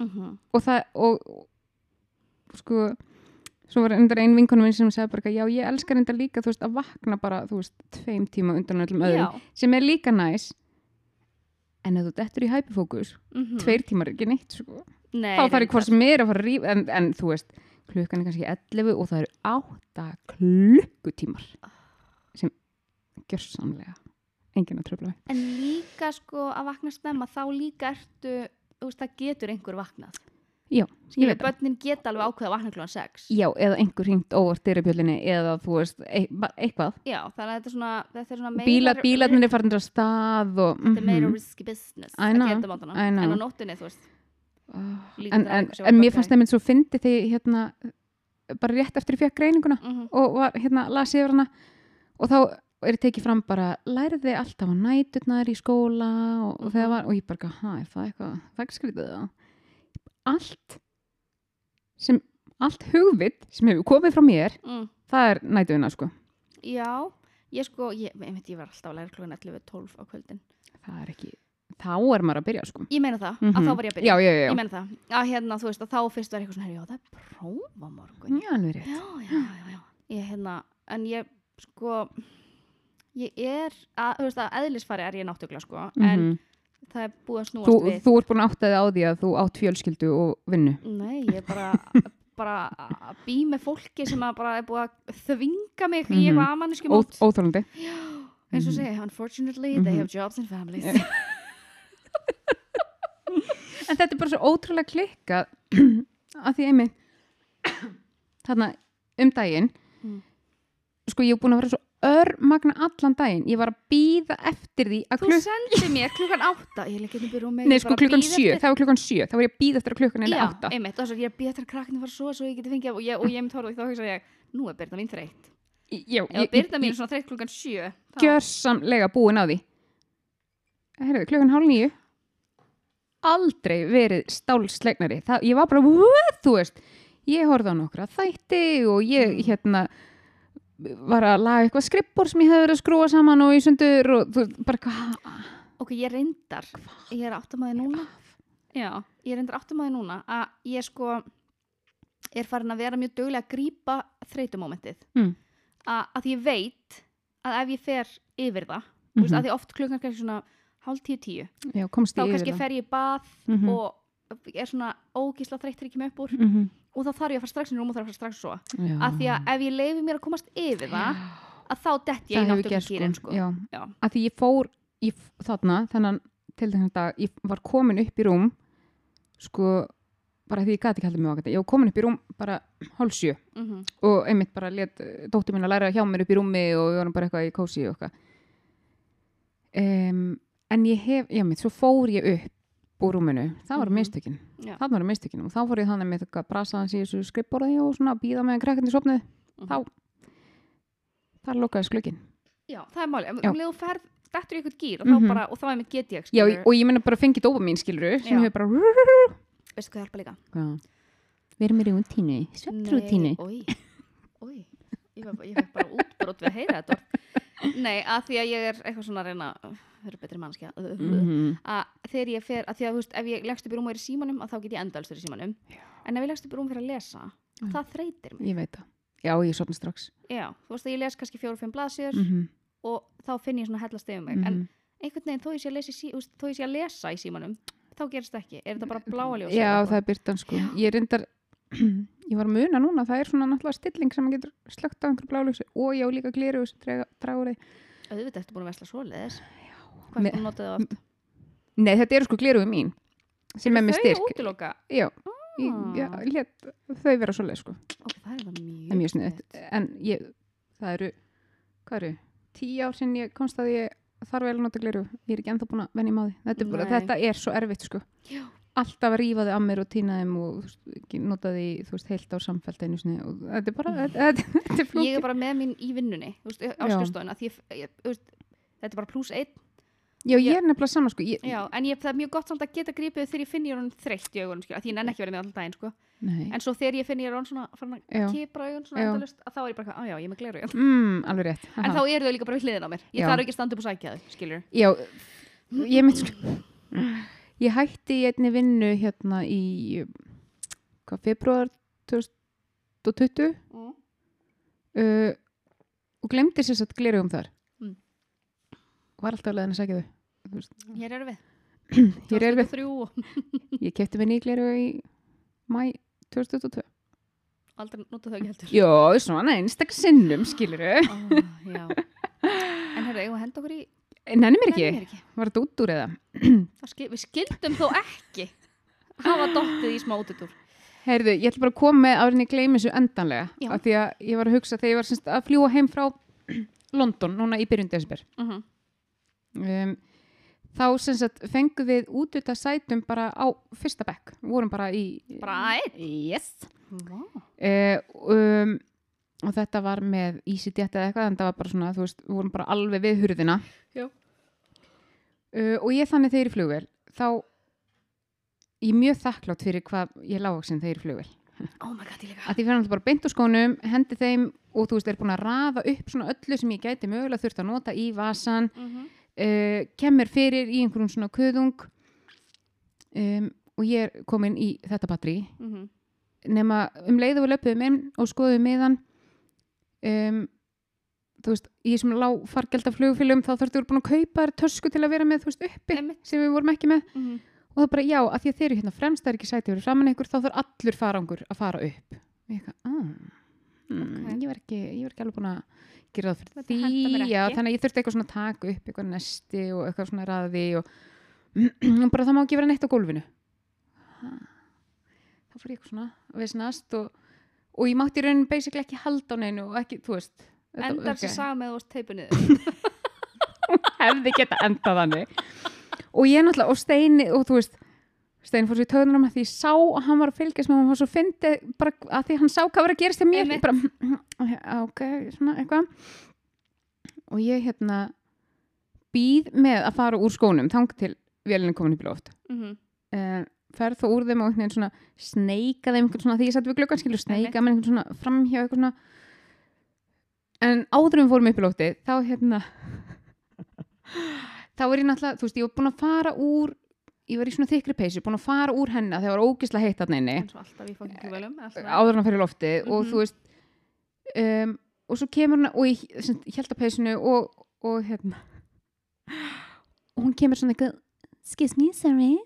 Mhm. og það og, og sko svo var endur ein vinkonum minn sem segði bara já ég elskar enda líka þú veist að vakna bara þú veist tveim tíma undan öllum öðrum Já. sem er líka næs en ef þú dettur í hæpifókus Mhm. tveir tímar er ekki neitt sko. Nei, þá þarf ég hvort sem er að fara að rífa en, en þú veist, klukkan er kannski 11 og það eru 8 klukkutímar sem gjörsamlega enginn að tröfla mig En líka sko að vakna snemma þá líka ertu, þú veist, það getur einhver vaknað. já, ég veit það börnin geta alveg ákveða að vakna klúan 6. já, eða einhver hringt óvart dyrabjöllinni eða þú veist, e eitthvað Já, þannig að þetta er svona, þetta er svona meira... Bíla, bílarnir er farin á stað og, Þetta er meira mhm. risky business I að know, mátana. I know. En á nóttunni, þú veist, líka en, en, en mér fannst það mynd svo fyndi því hérna, bara rétt eftir ég fekk greininguna mm og var hérna las yfir hana og þá er tekið fram bara læriði alltaf á næturnar í skóla og, og, Mhm. var, og ég bara, hæ, er það eitthvað það er ekki skrítið það allt sem, allt hugvit sem hefur komið frá mér mm. það er nætuðina sko Já, ég sko, ég, ég, veit, ég var alltaf að læra klúan 11-12 á kvöldin. það er ekki, þá er maður að byrja sko Ég meina það, Mhm. að þá var ég að byrja. já, já, já, Ég meina það, að hérna, þú veist, að þá fyrst var eitthvað svona, já, það er prófa morgun. já, alveg rétt já, já, já, já. Ég, hérna, en ég, sko, ég er, að, þú veist, að eðlisfari er ég náttúrulega, sko, en Mhm. það er búið að snúast þú, við. þú ert búin að áttaði á því að þú átt fjölskyldu og vinnu Nei, ég er bara, bara að bý með fólki sem að bara er búið að þvinga mig í Mhm. eitthvað amanniski Ó, mót. óþólandi eins og Mhm. segja, unfortunately, they Mhm. have jobs and families. en þetta er bara svo ótrúlega klikkað að því einmitt þarna um daginn Mm. sko ég hef búin að vera svo örmagna allan daginn ég var að býða eftir því að Þú klukkan sendir mér klukkan átta, ég leik ekki rúmi. Nei, sko klukkan sjö, það var klukkan sjö, þá var ég að býða eftir að klukkan er Já, átta. einmitt, og svo ég er býð eftir að krakkinu fara svo svo ég geti fengið og ég, og ég mynd horfði þá hugsa ég, nú er byrna mín þreytt. Já, Ef byrna mín svona þreytt klukkan sjö, þá... gjörsamlega búin á því. Herðu, klukkan hálf nýju, aldrei verið stálslegnari. Það, ég var bara, þú veist, ég horfði á nokkra þætti og ég, Mm. hérna, var að laga eitthvað skrippbor sem ég hefði verið að skrúa saman og í sundur og þú, bara hvað, Ok, ég reyndar, ég er þið núna. Já, ég reyndar þið núna að ég sko, er farin að vera mjög duglega að grípa þreytumómentið Mm. að, ég veit að ef ég fer yfir það mm Mhm. að því oft klukkan kannski svona hálf tíu tíu Já, þá kannski fer ég í bað Mhm. og er svona ógísla þegar ég kem upp úr mm -hmm. Og þá þarf ég að fara strax inn í rúm og þarf að fara strax svo Já. að því að ef ég leifi mér að komast yfir það að þá dett ég í hefur náttúrulega gerst kýrin sko. sko. Já. Já. að því ég fór í þarna þennan til þennan dag, ég var komin upp í rúm sko bara því ég gati ekki haldið mig vakandi, ég var komin upp í rúm bara hálsjö Mhm. og einmitt bara let dóttir mín að læra hjá mér upp í rúmi og ég var nú bara eitthvað í kósi og eitthvað um, en ég hef, já mitt, svo fór ég upp úr rúminu, það var Mhm. mistökin Já. það var mistökin og þá fór ég þannig með eitthvað brasaðans í þessu skrippborði og svona býða með krakkandi sopnið, Mhm. þá þar lokaði sklukkin Já, það er máli, um Já. leið þú ferð dettur í eitthvað gýr og, Mhm. þá bara, og þá er mitt get ég já, og ég menna bara fengið dópa mín skiluru sem hefur bara veistu hvað hjálpa líka? Já. Við erum í rútínu, svefnrútínu. Ói, ói, ég fekk bara útbrot við að heyra þetta. Nei, að því að ég er eitthvað svona að reyna að vera betri mannskja Mhm. að þegar ég fer, að því að þú veist, ef ég leggst upp í rúm og er í símanum, að þá get ég endalstur í símanum en ef ég leggst upp í rúm fyrir að lesa Já. það þreytir mig, Ég veit það. Já, ég sopna strax. já, þú veist að ég les kannski fjóru og fimm blaðsjör Mm -hmm. og þá finn ég svona hellast yfir mig, en einhvern veginn þó ég sé að þú veist, þó ég sé að lesa í símanum þá gerist það ekki, er þetta bara bláa ljós Já, það er byrtan sko. Ég er reyndar, ég var muna núna, það er svona náttúrulega stilling sem getur slögt á einhverju blálöksu og ég á líka draga- dragur þig. auðvitað ertu búin að vesla svoleiðis hvað er það notað það oft? Nei, þetta eru sko gleru mín sem er með þau styrk. útiloka? Já, ég, Ah. já let þau vera svoleið sko. ok, það er það mjög, er mjög sniðið. En ég, það eru, hvað eru, tíu ár sinni ég komst að ég þarf vel að nota gleru. Ég er ekki ennþá búin að venja maður. Þetta, er bara- þetta er svo erfitt sko. Já. alltaf að rífa þið að mér og týna þeim og nota því þú veist, heilt á samfelt einu sinni og þetta er bara, þetta, þetta, þetta er flókið. ég er bara með mín í vinnunni þú veist, á Já. skrifstofuna því ég, ég, þú veist, þetta er bara pluss einn Já, ég er nefnilega saman sko. Ég, já, en ég, það er mjög gott samt að geta gripið þegar ég finn ég hann þreytt í augunum skilja, því ég nenn ekki verið með alltaf daginn sko. Nei. en svo þegar ég finn ég hann svona Já. að kipra augun svona endalust að þá er ég bara, á já, ég er með gleru augun Mm, alveg rétt. en Aha. þá eru þau líka bara við hliðin á mér ég Já. þarf ekki að standa upp og sækja þau, skilur Já, ég mynd sko. Ég hætti einni vinnu hérna í hvað, februar 2020 mm. uh, og glemdi sér satt glerugum þar. Mm. Var alltaf leðin að segja þau. Hér eru við Hér er við. 2003 og Ég kefti mér ný glerugu í mæ 2022. aldrei nota þau ekki heldur Jó, svona einstak sinnum, skiluru. Já. en herru, eigum við að henda okkur í Nenni mér ekki. Nenni mér ekki. Var þetta út úr eða? Skil, við skildum þó ekki hafa dottið í smá útutúr Heyrðu, ég ætla bara að koma með árin ég gleymi þessu endanlega. Já. Af því að ég var að hugsa þegar ég var að fljúa heim frá London núna í byrjun desember. uh -huh. Um, þá sem sagt fengum við út út sætum bara á fyrsta bekk. Við vorum bara í... bara einn Yes. wow. Uh, um, og þetta var með EasyJet eða eitthvað en það var bara svona, þú veist, við vorum bara alveg við hurðina. Uh, og ég þannig þegar í flugvél, þá ég er mjög þakklátt fyrir hvað ég lágvaksinn þegar í flugvél. oh my god, ég að því fyrir náttúrulega bara beint úr skónum, hendi þeim og þú veist, er búin að raða upp svona öllu sem ég gæti mögulega þurft að nota í vasan, uh -huh. Uh, kemur fyrir í einhverjum svona kuðung um, og ég er komin í þetta batteri Uh -huh. nema um leiðu við löpuðum inn og skoðum miðan um, þú veist, í þessum lág fargelda flugfélum þá þurftu við búin að kaupa þér tösku til að vera með, þú veist, uppi Einmitt. sem við vorum ekki með Uh -huh. og það bara, já, að því að þeir eru hérna fremst það er ekki sæti fyrir framan ykkur, þá þarf allur farangur að fara upp og ég eitthvað, ah mm, Ok. ég, var ekki, ég var ekki alveg búin að gera það fyrir Þetta því. já, þannig að ég þurfti eitthvað svona að taka upp eitthvað nesti og eitthvað svona raði og, bara það má ekki vera neitt á gólfinu. Þá fór ég eitthvað svona að veisnast og, og ég mátti í raunin basically ekki halda á neinu og ekki, þú veist endar sem saga með þú varst teipu niður. Hefði geta endað þannig. Og ég náttúrulega, og Steini og þú veist, Steini fór sér töðunum að því ég sá að hann var að fylgjast með hann var svo fyndi bara að því hann sá hvað var að gerast hjá mér. Ég bara, ok, svona eitthvað. Og ég hérna býð með að fara úr skónum þang til vélinni komin í loft. Uh -huh. uh, ferð þó úr þeim og einhvern veginn svona sneika þeim svona því ég satt við glöggan skilur sneika með einhvern svona framhjá eitthvað svona. En áður en við fórum upp í lóftið þá hérna þá er ég náttúrulega, þú veist, ég var búin að fara úr ég var í svona þykri peysu, búin að fara úr henni þegar það var ógislega heitt fókin kjúvelum áður að fyrir loftið og Mhm. þú veist um, og svo kemur hún og ég, ég held að peysinu og, og hérna og hún kemur svona eitthvað excuse me, sorry.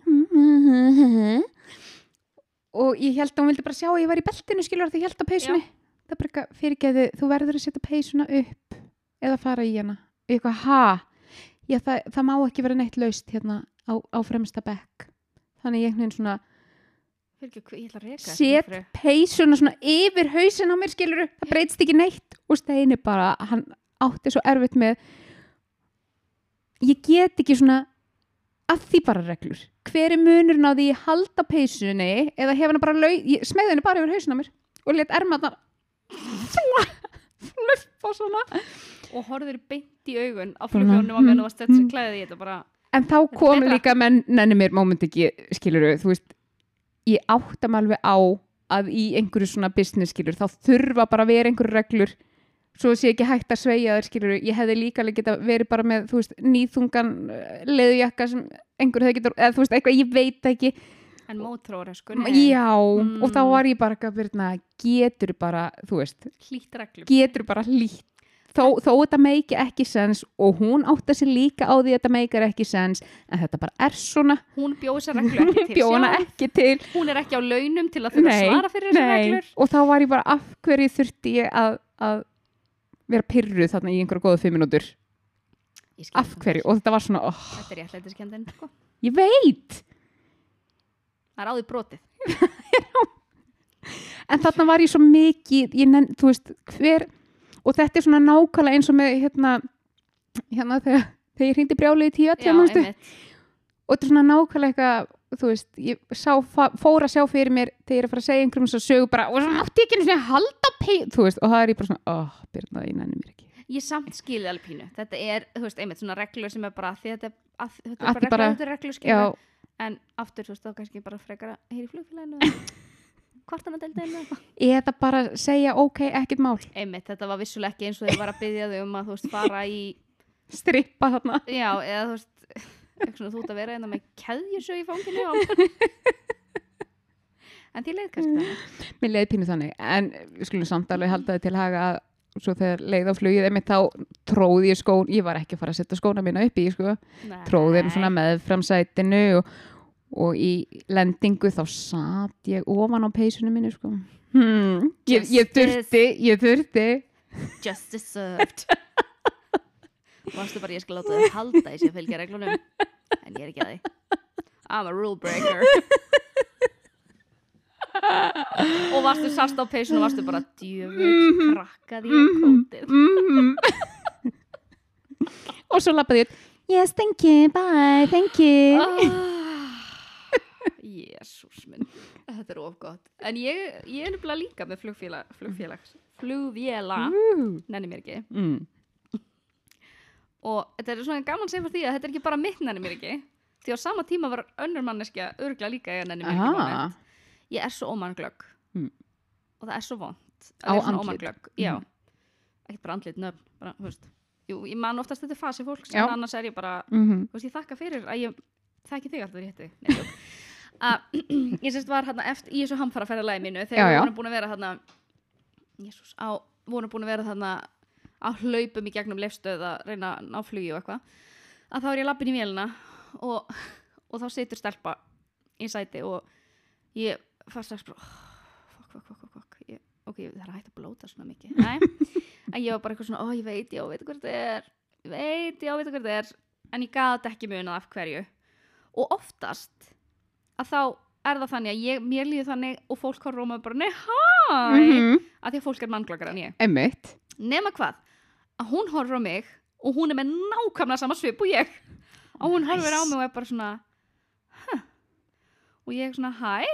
Og ég held að hún vildi bara sjá að ég var í beltinu skilur því ég held að peysinu. Það er bara eitthvað fyrirgeði, þú verður að setja peysuna upp eða fara í hana. Eitthvað, ha? Já, það, það má ekki vera neitt laust hérna á, á fremsta bekk. Þannig ég einhvern veginn svona að set peysuna svona yfir hausin á mér skilur það breytst ekki neitt. Og Steini bara, hann átti svo erfitt með ég get ekki svona að því bara reglur. Hver er munurinn á því ég halda peysunni eða hef hann bara smegði henni bara yfir hausin á mér og let ermaðnar fluffa svona. Og horfður beint í augun á flugfjónum á meðan þú varst þetta klæðið í þetta bara en þá er kom betra. líka menn nenni mér moment ekki, skilur þú veist ég átta mig alveg á að í einhverju svona business skilur þá þurfa bara að vera einhverju reglur svo sé ekki hægt að sveigja þær skilur ég hefði líka alveg geta verið bara með þú veist, nýþungan uh, leðujakka sem einhver hefði geta, eða þú veist, eitthvað ég veit ekki en mótróra sko já, Mm. og þá var ég bara Birna, getur bara, þú veist hlýtt reglum getur bara hlýtt þó, þó þetta meiki ekki sens og hún átta sér líka á því að þetta meikar ekki sens en þetta bara er svona. Hún bjóð þessar reglu ekki til bjóna ekki til. Hún er ekki á launum til að þurfa að svara fyrir nei. reglur. Og þá var ég bara af hverju þurfti ég að, að vera pyrruð þarna í einhverja góða fimm minútur af hverju? og þetta var svona oh, þetta er réttlætiskendin sko. ég veit! Það er áður brotið. En þarna var ég svo mikið ég nenn, þú veist hver og þetta er svona nákvæmlega eins og með hérna, hérna þegar, þegar ég hringdi brjálið í tíu og þetta er svona nákvæmlega eitthvað þú veist, ég sá, fór að sjá fyrir mér þegar ég er að fara að segja einhverjum svo sögu bara, og svo mátti ég ekki einu sinni að halda pei þú veist, og það er ég bara svona, oh, Birna, ég nenni mér ekki. Ég samt skilði alveg pínu. Þetta er, þú veist, einmitt svona reglur sem er bara þetta er, að, þetta er bara reglur, þetta er reglur já, skilur en aftur, þú veist, þá kannski bara frekar að heyri flugfélaginu kvartanadeldinu eða bara segja ok, ekkert mál. Einmitt, þetta var vissulega ekki eins og þau var að byggja þau um að þú veist, fara í strippa þarna. Já, eða þú veist þú ert að vera einna með keðjusög í fanginu en því leið kannski þannig. Mér leiði pínu þannig, en við skulum samt alveg halda þið til haga að svo þegar leið á flugið einmitt þá tróði ég skón ég var ekki að fara að setja skóna mína upp í sko. Tróði þeim svona með framsætinu og, og í lendingu þá satt ég ofan á peysunum minni sko. hmm. ég, ég þurfti ég þurfti. Justice served. Varstu bara ég skal láta þau halda í að fylgja reglunum. En ég er ekki að því. I'm a rule breaker. Og varstu sast á peysun og varstu bara djöfull krakkaði ég kótið. Mm og svo lappaði ég yes, thank you, bye, thank you Jésús minn Þetta er of gott En ég, ég er nefnilega líka með flugfélag flugfélags flugvéla uh. nenni mér ekki mm. og þetta er svona gaman segja fyrir því að þetta er ekki bara mitt nenni mér ekki því á sama tíma var önnur manneskja örgla líka ég nenni mér ekki moment. ég er svo ómannglögg Mm. og það er svo vond Á andlit. Já, ekki bara andlit nöfn bara. Jú, ég man oftast þetta er fasi fólks Já. en annars er ég bara, mm þú veist, ég þakka fyrir að ég þekki þig alltaf Nei, jók. Að ég sérst var hérna eftir í þessu hamfara ferðalagi mínu þegar við vorum búin að vera hérna Jésús, á, vorum búin að vera þarna á hlaupum í gegnum lefstöð að reyna að ná flugi og eitthvað að þá er ég lappin í vélina og, og þá situr stelpa í sæti og ég fannst bara oh, fuck, fuck, fuck, fuck. Ég, ok, það er hægt að blóta svona mikið. Nei, en ég var bara eitthvað svona, ó ég veit, já, veit hvað þetta er ég veit, já, veit hvað þetta er. En ég gat ekki munað af hverju. Og oftast að þá er það þannig að ég, mér líður þannig og fólk á mig bara, nei, hæ -hmm. að því að fólk er mannglöggar en ég Emmitt nema hvað, að hún horfður á mig og hún er með nákvæmlega sama svip og ég og hún horfir á Nice. mig og er bara svona huh. og ég er svona hæ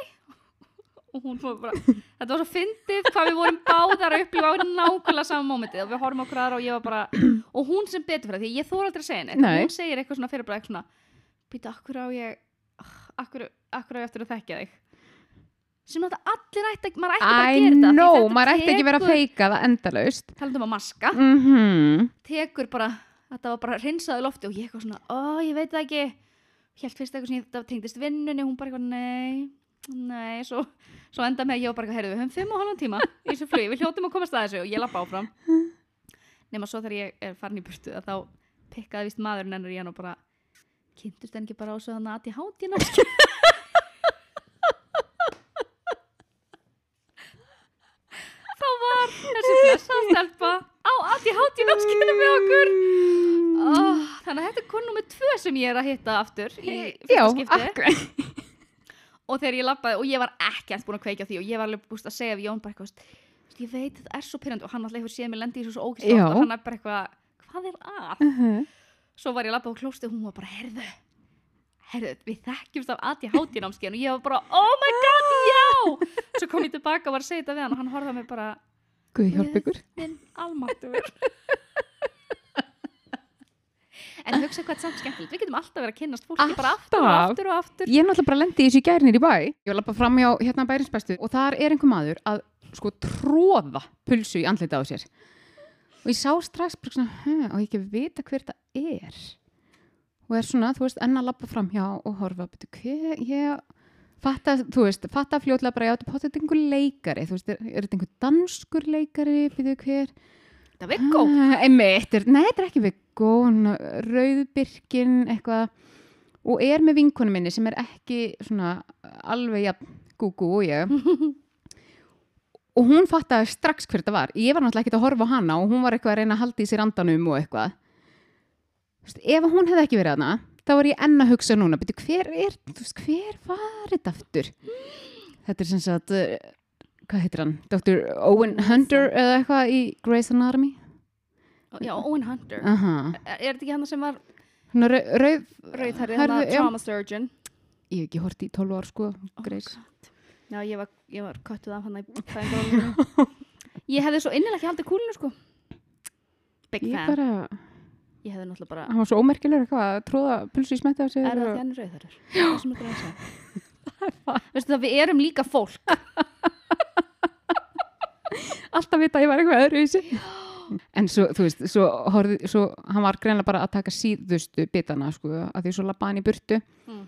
og hún fór bara þetta var svo fyndið hvað við vorum báðar að upplifa á nákvæmlega sama mómentið og við horfum á hverjar og ég var bara og hún sem betur fyrir það, því ég þóra aldrei að segja neitt Nei. hún segir eitthvað svona fyrir bara eitthvað svona býta, akkur á ég akkur, akkur á ég eftir að þekkja þig? Sem þetta allir ætti að maður ætti bara að I gera þetta því know, þetta maður ætti ekki vera að feika það endalaust. Talandi um að maska. Mm tekur bara, þetta var bara hreinsaði lofti og ég eitthvað svona, ó ég veit það ekki. Helt fyrst eitthvað sem ég það tengdist vinnunni, hún bara eitthvað, nei, nei, svo, svo enda með ég var bara eitthvað, heyrðu, við höfum fimm og halvan tíma í þessu flugi, við hljótum að komast að þessu. Og ég lappa áfram. Nema svo þegar ég er farin í burtu þá pikkaði vist maðurinn hennar í hann og bara, kynntust en ekki bara á svo þannig að ég háti námskeið. þá var þessi blessa stelpa á háti námskeiðinu með okkur. Oh, þannig að þetta er konum með tvö sem ég er að hitta aftur í Já, fyrsta skipti akkurat. og þegar ég lappaði og ég var ekkert búin að kveikja á því og ég var alveg búist að segja við Jón bara eitthvað "Veist, ég veit þetta er svo pyrrandi og hann alltaf hefur séð mig lendi í svo ógæst Já. og hann er bara eitthvað hvað er að? Uh Svo var ég að lappa á klósti og hún var bara herðu, herðu, við þekkjumst af aðti hátínámskein og ég var bara oh my god, já Svo kom ég tilbaka og var að segja þetta við hann og hann horfði á mig bara Guð hjálp ykkur. minn almáttur En hugsa hvað er samt skemmtilegt, við getum alltaf verið að kynnast fólki bara aftur og Alltaf. aftur og aftur Ég er náttúrulega bara lendi í þessu í gærnir í bæ. Ég var lappa fram hjá hérna bærinsbestu og þar er einhver maður að sko tróða pulsu í andlita á sér. Og ég sá strax bara svona, hm, og ég ekki vita hver þetta er. Og er svona, þú veist, enn að lappa fram hjá og horfa, betur, hver, ég fatta, þú veist, fatta fljótlega bara, já, þetta er potið einhver leikari, þú veist, er, er þetta einhver danskur leikari, betur, hver? Það er Viggo Ah, nei, þetta er ekki Viggo rauðbyrkin eitthvað og er með vinkonu minni sem er ekki svona alveg jafn gúgú og ég. Og hún fattaði strax hver þetta var. Ég var náttúrulega ekkert að horfa á hana og hún var eitthvað að reyna að halda í sér andanum og eitthvað. Ef hún hefði ekki verið hana þá var ég enn að hugsa núna beti, hver er, þú veist, hver var þetta aftur þetta er sem sagt uh, hvað heitir hann, Dr. Owen Hunter eða eitthvað í Grey's Anatomy Já, Owen Hunter Aha. Er er þetta ekki hann sem var rauð, hann já. trauma surgeon ég hef ekki hort í 12 ár sko, Grey's. Já, ég var, var köttuð af hann Ég hefði svo innilega ekki haldið kúlinu sko Big Ég fan bara, Ég hefði náttúrulega bara hann var svo ómerkilegur eitthvað að tróða pulsu í smetti á sig. Er það og- hann er rauðherrir? Það sem er að segja Veistu það, við erum líka fólk Alltaf vita að ég var eitthvað öðru í sig. En svo, þú veist, svo, horfði, svo hann var greinlega bara að taka síðustu bitana, sko, að því svo lappa hann í burtu Mm.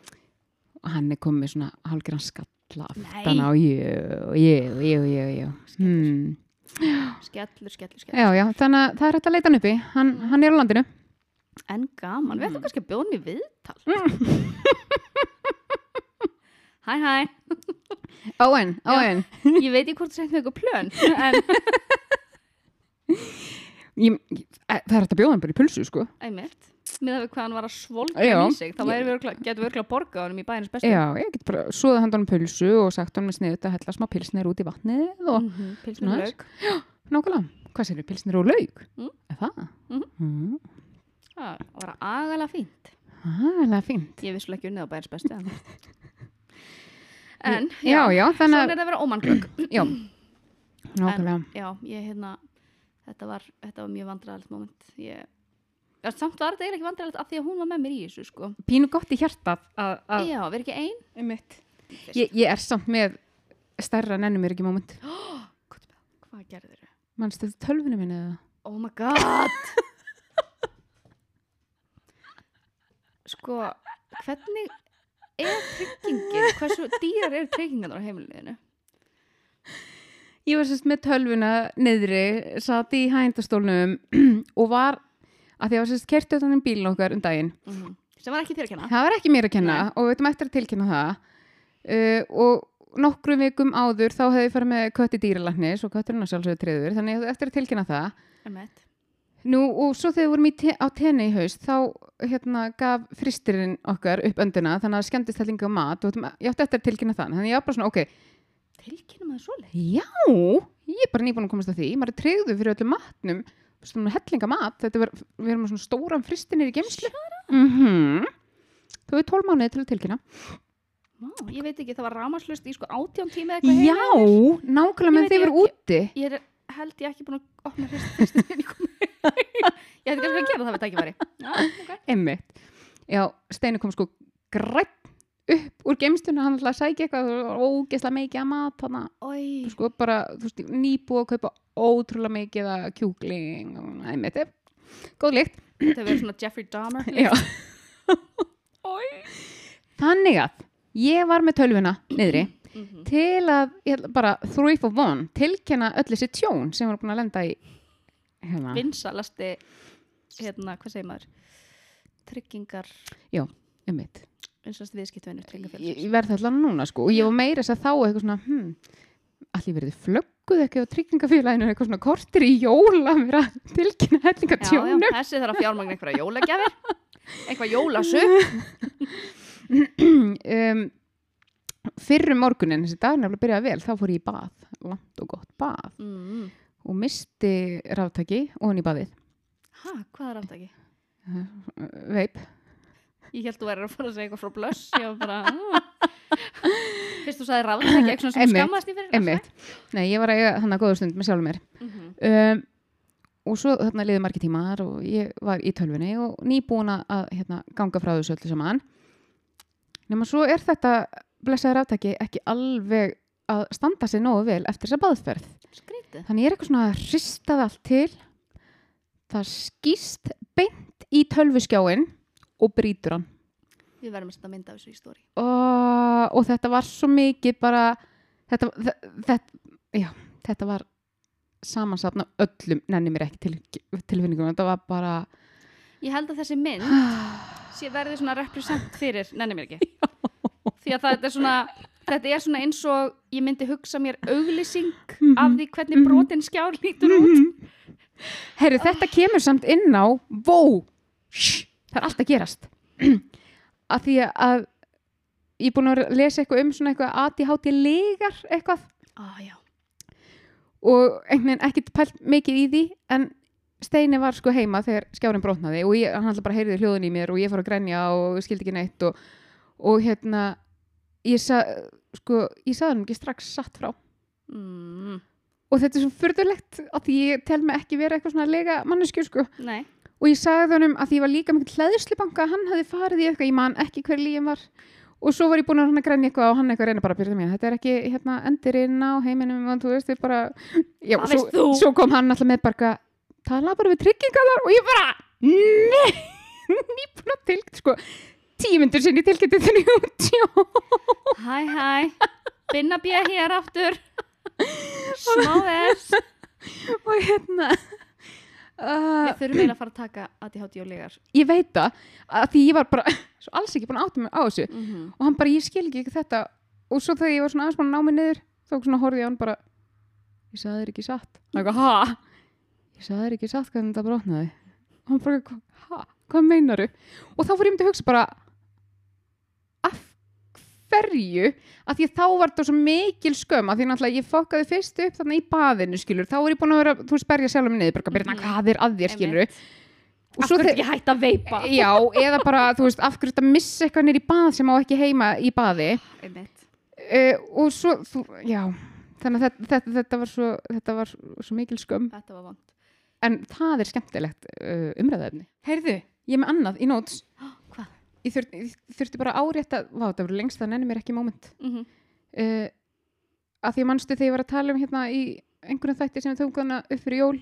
og hann er komið svona hálfgerðan skalla Nei. aftan á, jú, jú, jú, jú, jú. Hmm. Skellur, skellur, skellur Já, já, þannig að það er hægt að leita hann uppi, hann, hann er á landinu. En gaman, við ættum kannski að bjóða hann í viðtal Hæ, hæ Owen, Owen. Ég veit ekki hvort segir með eitthvað plön En, Ég, ég, það er hægt að bjóða hann bara í pulsu, sko. einmitt Miðað við hvað hann var að svolga Já. í sig Þá væri við örugglega- getum við örgulega að borga honum í bænins bestu Já, ég get bara svoða handan pulsu og sagt hann með sniðut að hella smá pilsnir út í vatnið og Mhm, Pils Svona með aðeins. lauk nákvæmlega, hvað sér pilsnir og lauk? Mm. Er það? Mhm. Það var agalega fínt er fínt. Ég vissulega ekki unnið á bæris bestu En, en Já, já, Svona þannig er að vera ómannglögg að, já, nákvæmlega. Já, ég hérna Þetta var, þetta var mjög vandræðalegt moment Ég Já, samt var þetta eiginlega ekki vandræðalegt af því að hún var með mér í þessu sko. Pínu gott í hjartað að, að Já, við erum ekki ein Einmitt. ég, ég er samt með stærra en ennum er ekki moment. Hvað gerður þau? Manstu þetta tölvunum minni eða? Oh my god Sko, hvernig er tryggingin? Hversu dýrar eru tryggingarnar á heimiliðinu? Ég var sérst með tölvuna niðri, satt í hændastólnum og var, að því að ég var sérst kertið þannig bílun okkar um daginn. Mm Sem var ekki þér að kenna Það var ekki mér að kenna og við veitum eftir að tilkynna það uh, og nokkrum vikum áður þá hefði ég farið með kötti dýralæknis og kötturinn að sjálfsögðu triður þannig að eftir að tilkynna það. Nú og svo þegar við vorum te á tenni í haust þá hérna gaf fristirinn okkar upp öndina þannig að skemmtist hellinga á mat og ég átti eftir að tilkynna það þannig ég var bara svona ok, Tilkynna maður svoleið? já, ég er bara nýbúin að komast að því maður er treyðu fyrir öllum matnum svona hellinga mat, þetta var, við erum svona stóran fristinir í geimslu mm -hmm. þú er 12 mánuði til að tilkynna. Má, ég veit ekki, það var rámaslust í sko eða eitthvað Já, nákvæmlega þið ég verið úti. Ég er, held ég ekki búin að opna fristin þegar ég hefði kannski að gera það við tækifæri Já, ok. Einmitt. Já, Steinu kom sko grætt upp úr geimstunni, hann ætlaði að sækja eitthvað var ógeðslega mikið að mat Oi, sko bara, þú veist, nýbúið að kaupa ótrúlega mikið að kjúkling og eh, góð lykt. Þetta verið svona Jeffrey Dahmer Já. Þannig að ég var með tölvuna niðri Mhm. til að, ég ætla bara three for one, tilkenna öll þessi tjón sem voru búin að lenda í vinsalasti hérna, hvað segir maður? Tryggingar um mitt vinsalasti viðskiptvinnur ég, ég verði alltaf núna sko og ég var meira þess að þá eitthvað svona hmm, allir verið flögguð ekki á tryggingafélaginu eitthvað svona kortir í jóla mér að tilkynna hellinga já, já, tjónum þessi þarf að fjármagna einhverja jólagjafir. Eitthvað jólasug um, fyrrum morgunin þessi dag nefnilega byrjaði vel þá fór ég í bað, langt og gott bað. Mm. Og misti ráftaki ofan í baðið. Ha, hvað er aftaki? veip ég held þú verður að fara að segja eitthvað frá blöss ég var bara ah. fyrst þú sagði ráðtæki eitthvað sem skammast í fyrir einmitt. nei, ég var að eiga þannig að góða stund með sjálfum mér. Mm -hmm. um, og svo þarna liði margir tímar og ég var í tölvunni og nýbúin að hérna, ganga frá þessu öllu saman. Nema svo er þetta blessaður aftaki ekki alveg að standa sig nógu vel eftir þessa baðferð skrítið þannig ég er eitthvað svona að hristað allt til. Það skýst beint í tölvuskjáin og brýtur hann. Við verðum að setja mynd af þessu í stóri og, og þetta var svo mikið bara þetta, þetta, já, þetta var samansapna öllum nenni mér ekki til, tilfinningum þetta var bara ég held að þessi mynd sé verði svona represent fyrir nenni mér ekki. Því að það er svona þetta er svona eins og ég myndi hugsa mér auglýsing af því hvernig brotin skjár lítur út. Herru, þetta kemur samt inn á Vó, það er allt að gerast. Að því að ég er búin að lesa eitthvað um svona eitthvað ADHD legar eitthvað. Ah, og einhvern veginn ekkert pælt mikið í því en Steini var sko heima þegar skjárin brotnaði og ég, hann alltaf bara heyrði hljóðun í mér og ég fór að grenja og skildi ekki neitt og, og hérna ég sa, sko, ég saði hann ekki strax satt frá. Mm, og þetta er svo furðulegt að ég tel mig ekki vera eitthvað svona lega mannesku sko. Og ég sagði honum að því ég var líka mikil hlæðslibanka að hann hefði farið í eitthvað, ég man ekki hver lífum var. Og svo var ég búin að hann að grænja eitthvað og hann eitthvað að reyna bara að byrja mér, þetta er ekki hérna, endirinn á heiminum og þú veist, ég bara já, Það svo, svo kom hann alltaf með bara tala bara við tryggingar og ég bara nei, nýbúin að tilkynna sko, tíu myndur sinni tilkynnti þenni út já, hæ hæ, binna bjö hér aftur. Smá þess og hérna uh, við þurfum eiginlega að fara að taka ADHD og legar. Ég veit það að því ég var bara alls ekki búin að átta mig á þessu. Mm -hmm. og hann bara, ég skil ekki þetta. Og svo þegar ég var svona aðeins búin að ná mig niður þá svona horfði ég á hann bara ég sagði þér ekki satt. Ég sagði þér ekki satt hvernig þetta brotnaði. Og hann bara, "Hva- ha? hvað meinaru? og þá fór ég myndi að hugsa bara af hverju? Að því að þá var þetta svo mikil skömm að því náttúrulega ég fokkaði fyrst upp þarna í baðinu skilur, þá var ég búin að vera þú veist, berja sjálfum niður, bara Mhm. hvað er að þér skilur og af hverju ekki hægt að veipa? Já, eða bara, þú veist, af hverju þetta missa eitthvað nýr í bað sem á ekki heima í baði? Uh, og svo, þú, já þannig að þetta, þetta, þetta var svo þetta var svo mikil skömm. Þetta var vond en það er skemmtilegt uh, umræðaefni Heyrðu, ég er með annað í nóts? ég þurfti, ég þurfti bara árétta vá, það voru lengst að nenni mér ekki moment Mm -hmm. uh, að því mannstu þegar ég var að tala um hérna í einhvern þætti sem við tókum hana upp fyrir jól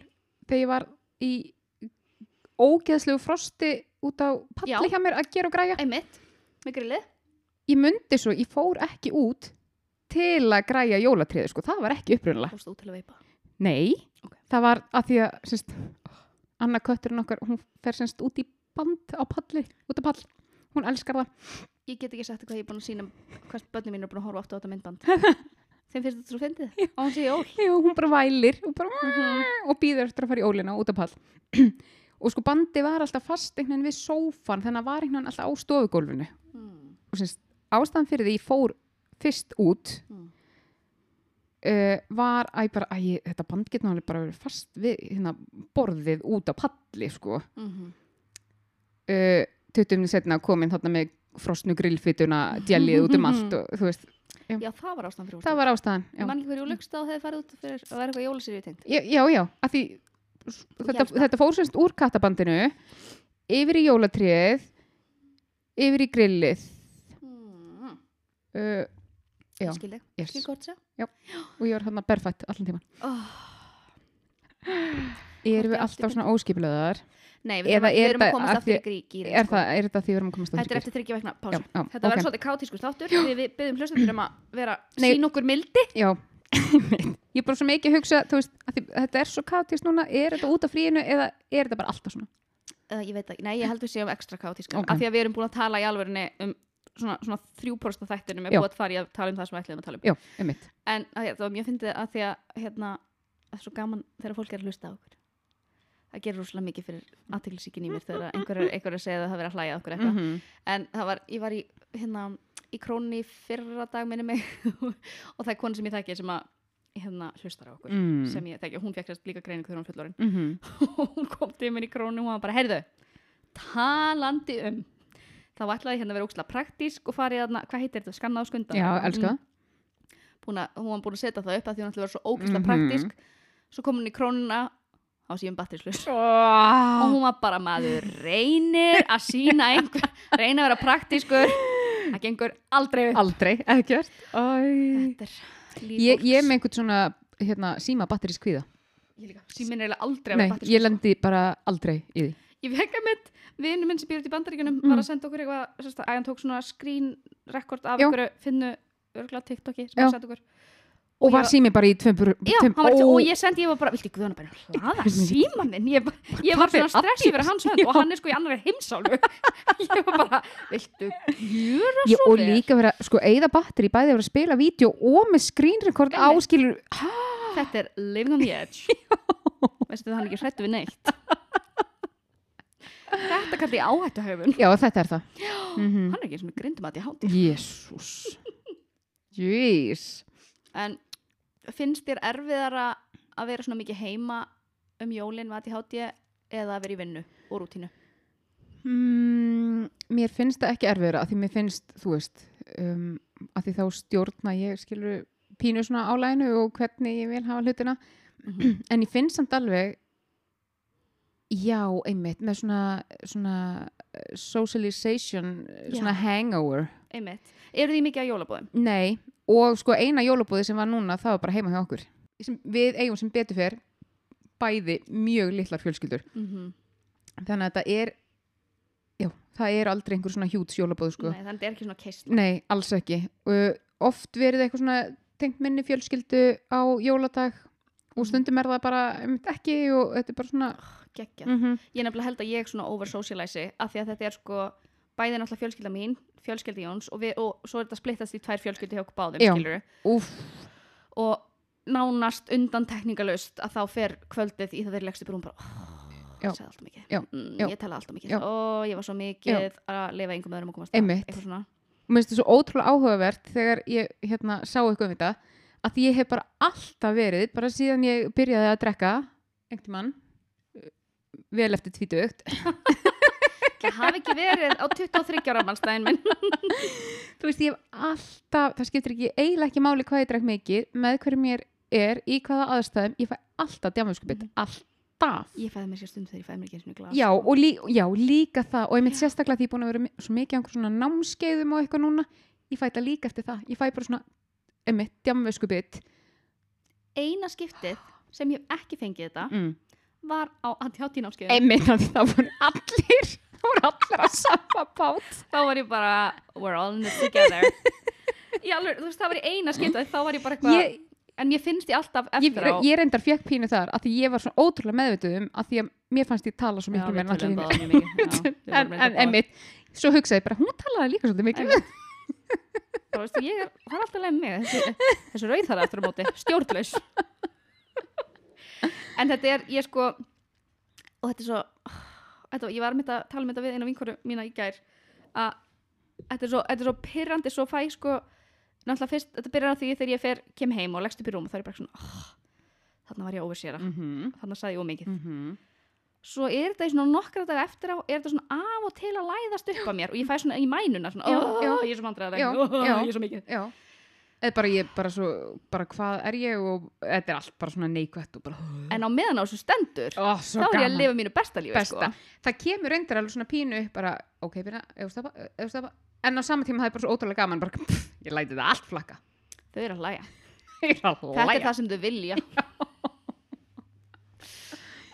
þegar ég var í ógeðslegu frosti út á palli Já. hjá mér að gera og græja Einmitt, ég myndi svo, ég fór ekki út til að græja jólatriði sko, það var ekki upprunnilega. Fórstu út til að veipa Nei, Ok. það var að því að Anna kötturinn okkar, hún fer semst út í band á palli, út á pall hún elskar það. Ég get ekki sagt hvað ég er búin að sína hvað börnum mín er búin að horfa aftur á þetta myndband Þeim finnst þetta svo fyndið og hún sé jól Jú, hún bara vælir og, bara, Mhm. og býður eftir að fara í ólina út á pall og sko bandi var alltaf fast einhvern veginn við sófan þannig að var einhvern veginn alltaf á stofugólfinu mm. og semst ástæðan fyrir því ég fór fyrst út Mm. uh, var að ég bara, að ég, þetta band getur náttúrulega bara verið fast við hérna, borðið út á palli sko. Mm -hmm. uh, 20 minni setna komin þarna með frosnu grillfituna djallið út um allt og þú veist, Já, það var ástæðan fyrir það var ástæðan já, man ekki hverju lugstað hefði farið út fyrir að vera eitthvað jólasýri tengt? Já, já, já að því þetta, þetta fór semst úr kattabandinu yfir í jólatriðið yfir í grillið. Mm. uh, Já, Skil ég, yes. skil gott sér og ég var hann berfætt allan tíman oh. erum við alltaf svona óskiplegaðar Nei, við, erum, við er erum að þetta komast af aftur í grí- gírinn, er, sko. það, er þetta því við erum að komast Þetta er aftur eftir þryggja vegna já, Þetta var svolítið kátísku þáttur. Við, byggjum hlustundur um að vera sín okkur mildi. Já, ég er bara svo mikið að hugsa þetta er svo katist núna er þetta út af fríinu eða er þetta bara alltaf svona ég veit ekki, nei, ég held við séum ekstra kátíska. Af því að við erum búin að tala í alvörinni um svona, svona þættinum er Já. búið að fara í að tala um það sem við ætlum að tala um. Já, einmitt En að, það var mjög fyndið að því að hérna, það er svo gaman þegar fólk er að hlusta á okkur. Það gerir rúslega mikið fyrir aðteglisíkin í mér þegar einhverjar einhver segja að það verið að hlæja okkur eitthvað. -hmm. En það var, ég var í, hérna, í krónni fyrra dag minni mig og það er konu sem ég þekki sem að hérna, hlustar á okkur. Mm. Sem ég þekki hún fekk sérst líka greiningu þegar hún fullorinn. Mm og hún kom til mér í krónu og hún var bara, heyrðu, talandi um þá ætlaði hérna að vera ókslega praktísk og farið að, hvað heitir þetta, skanna á skunda Já, elska að, hún var búin að setja það upp að því hún ætlaði að vera svo ókslega Mhm. praktísk svo kom hún í krónuna á síðan batterislus og oh. hún var bara maður reynir að sína einhver reyna að vera praktískur. Það gengur aldrei upp. Aldrei, ekkert. Er ég, ég með einhvern svona hérna, síma batterís kvíða ég líka, síminn er aldrei að vera batterislaus. ég lendi bara aldrei í því. Ég fekk að mitt, vinnu minn sem býr út í bandaríkjunum Mm. var að senda okkur eitthvað, að hann tók svona screen record af einhverju finnu örgulega TikToki sem hann senda okkur Og var sími bara í Já, ó, og ég sendi, ég var bara, viltu guðana bara hlaða síma minn, ég, ég var svona stress yfir allir. hans hönd og hann er sko í annari heimsálu ég var bara, viltu gjöra ég, svo og vel? líka vera, sko, eigða batteri bæði að vera að spila vídeo og með screen record Einmitt. áskilur þetta er living on the edge. Veistu það hann ekki hrættu við neitt. Þetta kalli ég áhættuhauðun Já, þetta er það. Mm hann er ekki svona grindum að ég háti Jésús Jés En finnst þér erfiðara að vera svona mikið heima um jólin með ADHD eða að vera í vinnu og rútínu? mm, Mér finnst það ekki erfiður að því mér finnst, þú veist um, að því þá stjórna ég skilur pínu svona álæginu og hvernig ég vil hafa hlutina en ég finnst samt alveg já, einmitt með svona, svona uh, socialization svona Já. hangover Einmitt. Eru því mikið að jólabóðum? Nei, og sko eina jólabúði sem var núna það var bara heima hjá okkur við eigum sem betur fer bæði mjög litlar fjölskyldur Mm -hmm. þannig að þetta er já, það er aldrei einhver svona hjúts jólabúð sko. Nei, þannig er ekki svona keist. Nei, alls ekki uh, oft verið eitthvað svona tengt minni fjölskyldu á jóladag og stundum er það bara ekki og þetta er bara svona Gekkja. mm -hmm. Ég nefnilega held að ég svona over-socialize af því að þetta er sko bæði náttúrulega fjölskylda mín, fjölskylda Jóns og, við, og svo er þetta splittast í tvær fjölskyldi hjá okkur báðum, Já. skilur Úf, og nánast undan tekningalust að þá fer kvöldið í það þeir leggst upp og hún bara, oh, Já. ég sagði alltaf mikið Já. Mm, Já. ég tala alltaf mikið, Já. ó, ég var svo mikið að lifa engum öðrum og komast Einmitt. eitthvað svona og mér finnst þetta svo ótrúlega áhugavert þegar ég hérna, sá eitthvað um þetta að ég hef bara alltaf verið bara síðan ég byrjaði að drekka einhvern mann vel eftir tvítugt Það hafi ekki verið á 23 ára mannstæðin minn. þú veist ég hef alltaf, það skiptir ekki eiginlega ekki máli hvað ég drekk mikið með hverjum ég er, í hvaða aðstæðum ég fæ alltaf djámöskupið, alltaf Ég fæði mér sér stund þegar ég fæði mér ekki eins og glas. já og, lí, já, líka það og ég mynd sérstaklega því ég er búin að vera svo mikið á einhver svona námskeiðum og eitthvað núna ég fæ þetta líka eftir það, ég fæ bara svona einmitt, djámöskupið Eina skiptið sem ég hef ekki fengið þetta mm. var á af því það voru allir voru allir að sama bát Þá var ég bara, we're all in this together. Ég alveg, þú veist, það var í eina skiptið, þá var ég bara eitthvað, ég, en ég finnst ég alltaf ég, eftir á. ég reyndar fekk pínu þar af því ég var svona ótrúlega meðvituð um af því að mér fannst ég tala svo miklu töluðum allir vorum en, en einmitt, svo hugsaði ég bara hún talaði líka svolítið mikið Einmitt. Þá veistu, ég er, það er alltaf leið með mig, þessi, þessi rauðhara eftir á móti, stjórnlaus. en þetta er, ég sko, og þetta er svo, þetta, ég var með að tala um þetta við eina vinkoru mína í gær, að þetta er svo, þetta er svo pyrrandi, svo fæ sko, náttúrulega fyrst, þetta byrjar á því þegar ég fer, kem heim og leggst upp í rúm og þá er bara svona, oh, þarna var ég óversera, mm. -hmm. þarna saði ég ómikið. Mm -hmm. Svo er þetta í svona nokkra dag eftir á, er þetta svona af og til að læðast upp að mér og ég fæ svona í mænuna, svona, Já, oh, já. ég er svo vandræðaleg, Já, oh, ég er svo mikið. já eða bara ég bara svo bara hvað er ég og þetta er allt bara svona neikvætt og bara en á meðan á þessu stendur oh, svo þá er ég að lifa mínu besta lífi besta. sko. það kemur reyndar alveg svona pínu bara ok, byrja, þú stoppa en á sama tíma það er bara svo ótrúlega gaman bara, pff, ég læti þetta allt flakka. Þau eru að hlæja. Ég er þetta er það sem þau vilja.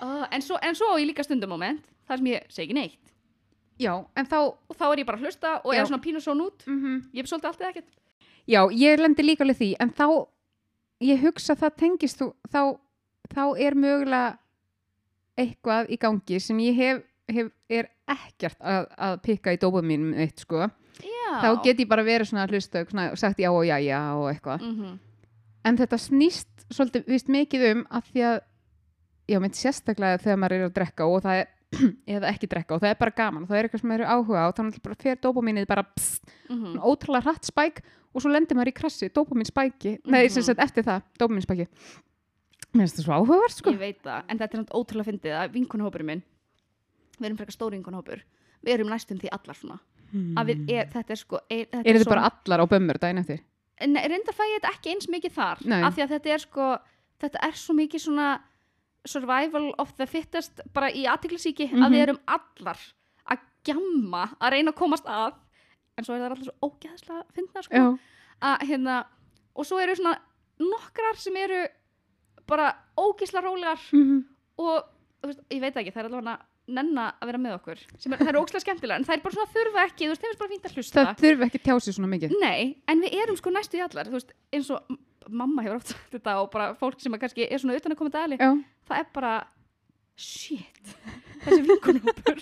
Uh, en, svo, en svo á ég líka stundum moment þar sem ég segi neitt. Já, en þá og þá er ég bara að hlusta og Já. er svona pínu svona út mm ég hef svolítið allt eða ekkert Já, ég lendi líka alveg því, en þá ég hugsa að það tengist þú, þá, þá er mögulega eitthvað í gangi sem ég hef, hef er ekkert að, að pikka í dópa mínum eitt, sko. já. Þá get ég bara verið svona að hlusta og sagt já og já, já og eitthvað. mm En þetta snýst svolítið vist mikið um að því að, já, mitt sérstaklega þegar maður er að drekka og það er, eða ekki drekka og það er bara gaman, það er eitthvað sem maður er áhuga á, þannig að bara fer dópamínið bara pst, -hmm. svona ótrúlega hratt spæk og svo lendir maður í krassi, dópamin spæki nei, Mhm. sem sagt eftir það, dópamin spæki mér finnst það svo áhugavert sko. Ég veit það, en þetta er samt ótrúlega fyndið að vinkunahópurinn minn við erum frekar stóri vinkunahópur við erum næstum því allar svona. Að við er, þetta er sko er, þetta eru þið svona- bara allar á bömmur daginn eftir? Nei, reyndar fæ ég þetta ekki eins mikið þar Nei. af því að þetta er sko þetta er svo mikið svona survival of the fittest bara í aðtiklisíki að Mhm. við erum allar að gjamma að reyna að komast að en svo er það allar svo ógeðslega fyndna sko. Já, að hérna og svo eru svona nokkrar sem eru bara ógeðslega rólegar Mhm. og þú veist, ég veit ekki, það er allavega nenna að vera með okkur sem er, það eru ógeðslega skemmtilega en það er bara svona þurfa ekki, þú veist, að hlusta. Það þurfi ekki að tjá sig svona mikið. Nei, en við erum sko næstu í allar veist, eins og mamma hefur oft sagt þetta og bara fólk sem að kannski er svona utan að koma dæli já, það er bara shit, þessi vinkunhópur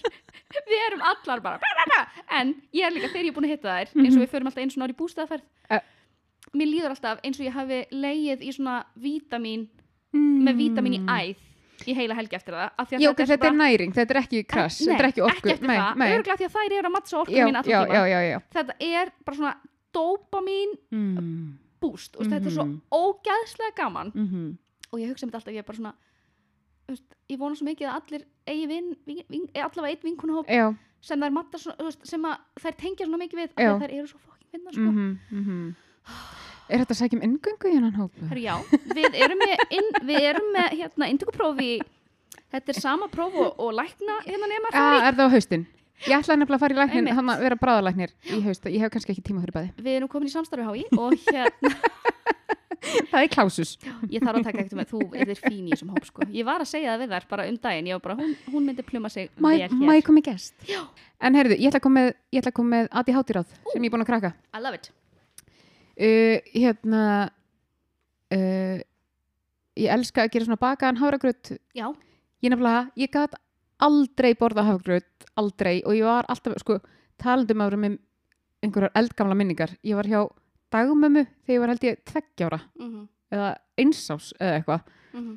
erum allar bara bla, bla, bla. en ég er líka þegar ég er búin að hitta þær eins og við förum alltaf einu svona ári í bústæðaferð Eh. mér líður alltaf eins og ég hafi leið í svona vítamín mm. með vítamín í æð í heila helgi eftir það af því að ok, svo þetta er bara- næring, þetta er ekki krass Nei, þetta er ekki orku eftir nei, það, nei. örgulega því að þær eru að mattsa orku mín já, tíma þetta er bara svona dopamín Mm. búst og þetta er svo Mhm. ógæðslega gaman Mhm. og ég hugsa um þetta alltaf, ég er bara svona ég vona svo mikið að allir eigi vin, vin, vin allavega eitt vinkunhóp já, sem þær matta svona, sem að þær tengja svona mikið við að þær eru svo fokkin finna sko. mhm, mhm. er þetta að sækja um inngöngu í hennan hóp? Herru, já, við erum með, inn, við erum með hérna, induguprófi þetta er sama próf og, lækna hérna nema Ah, er það á haustin? Ég ætlaði nefnilega að fara í læknin, hann að vera bráðalæknir í haust, ég hef kannski ekki tíma fyrir bæði. við erum komin í samstarfi hái og hérna, Það er klásus. ég þarf að taka ekkert með þú er fín í þessum hóp sko. ég var að segja það við þær bara um daginn bara, hún, hún myndi pluma sig Má ég- koma í gest? En heyrðu, ég ætla að koma með, að Adi Hátiráð sem ég er búin að krakka. I love it Uh, hérna, uh, ég elska að gera svona bakaðan hafragröð. já, Ég nefnilega, ég gat aldrei borða hafragröð, aldrei, og ég var alltaf, sko, talandum að vera með einhverjar eldgamla minningar. Ég var hjá dagmömmu þegar ég var held ég tveggjára mm eða einsás eða eitthvað. -hmm.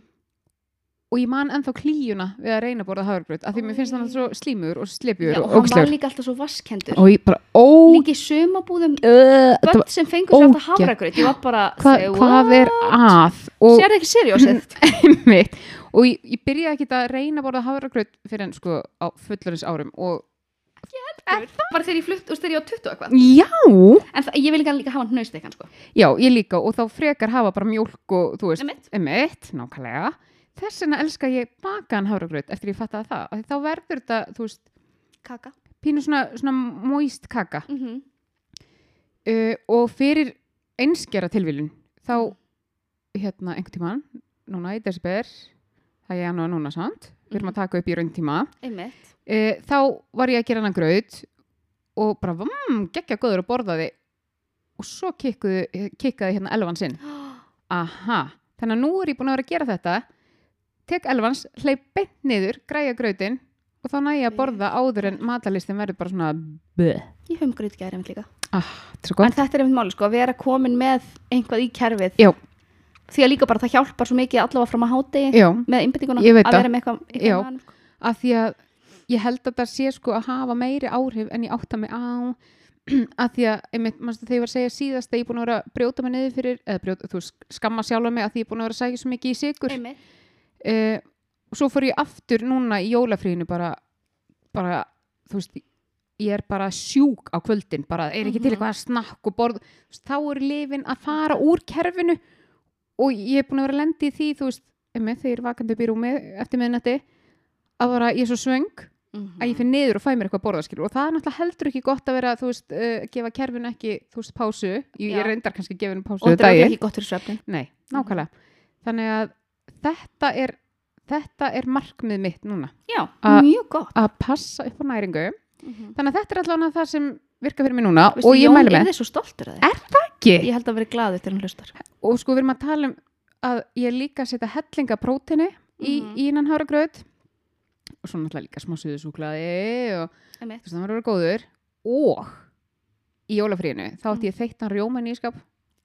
og ég man ennþá klíuna við að reyna að borða hafragröð af því mér finnst hann alltaf svo slímur og slepjur Já, og og hann var líka alltaf svo vaskhendur og ég bara, ó líka í sumabúðum uh, börn sem fengur sér alltaf hafragraut. Ég var bara, hva, say, hvað er að? Og, sér ekki seriósið? Mitt, og ég, ég byrjaði ekki að reyna að borða hafragröð fyrir en sko á fullurins árum og bara þegar ég flutt, þú veist þegar ég var 20 og eitthvað. Já, en það, ég vil líka líka hafa hann hnaustekkan sko. Já, ég líka og þá frekar hafa bara mjólk og þú veist, Einmitt. emitt, nákvæmlega. Þess vegna elska ég bakaðan hafragröð eftir ég fattaði það, af því þá verður þetta þú veist, kaka. pínu svona, svona moist kaka. Mm uh, og fyrir einskjara tilvílun þá hérna einhvern tímann núna í desember það er janúar núna sant við erum að taka upp í rauntíma. Einmitt uh, þá var ég að gera hann graut og bara mm, geggja góður að borða þið og svo kikkuðu, kikkaði hérna elvan sinn. Aha, þannig að nú er ég búin að vera að gera þetta. Tek elvans, hleyp beint niður græja grautin og þá næ ég að borða áður en matalistin verður bara svona bleh, ég höfum grut gæri einmitt líka svo en þetta er einmitt máli sko að vera komin með einhvað í kerfið. Já. því að líka bara það hjálpar svo mikið allavega fram að hátegi Já, með innbyttinguna að vera með eitthvað, eitthvað annað, sko. því að ég held að það sé sko að hafa meiri áhrif en ég átta mig á að því að, einmitt, manstu, þegar ég var að segja síðast að ég er búin að vera að brjóta mig niður fyrir eða brjóta, þú skamma sjálfa mig að því ég er búin að vera að sækja svo mikið í sigur uh, og svo fór ég aftur núna í jólafríinu bara, bara þú veist, ég er bara sjúk á kvöldin, bara er ekki til Mhm. eitthvað að snakk og borð, veist, þá er lifin að fara úr kerfinu og ég er búin að vera að lendi í því, þú veist einmitt, þegar ég er vakandi upp í rúmi eftir miðnætti að bara ég er svo svöng að ég finn niður og fæ mér eitthvað að borða skilur og það er náttúrulega heldur ekki gott að vera veist, uh, gefa kerfinu ekki, þú veist, pásu ég, ég reyndar kannski að gefa henni pásu og þetta er ekki gott fyrir svefnin Nei, nákvæmlega. Þannig að þetta er þetta er markmið mitt núna Já, A- mjög gott. að passa upp á næringu Mm þannig að þetta er allavega það sem virka fyrir mig núna Veistu, og ég Jón mæli er með þið svo stoltur að þið. Er það ekki? Ég held að vera glaður til hann hlustar. og sko við erum að tala um að ég líka að setja hellinga prótini í, Mhm. í innan háragröð og svo náttúrulega líka smá suðusúklaði og þú veist það var að vera góður og í jólafríinu þá átti ég þeittan rjóma í nýskap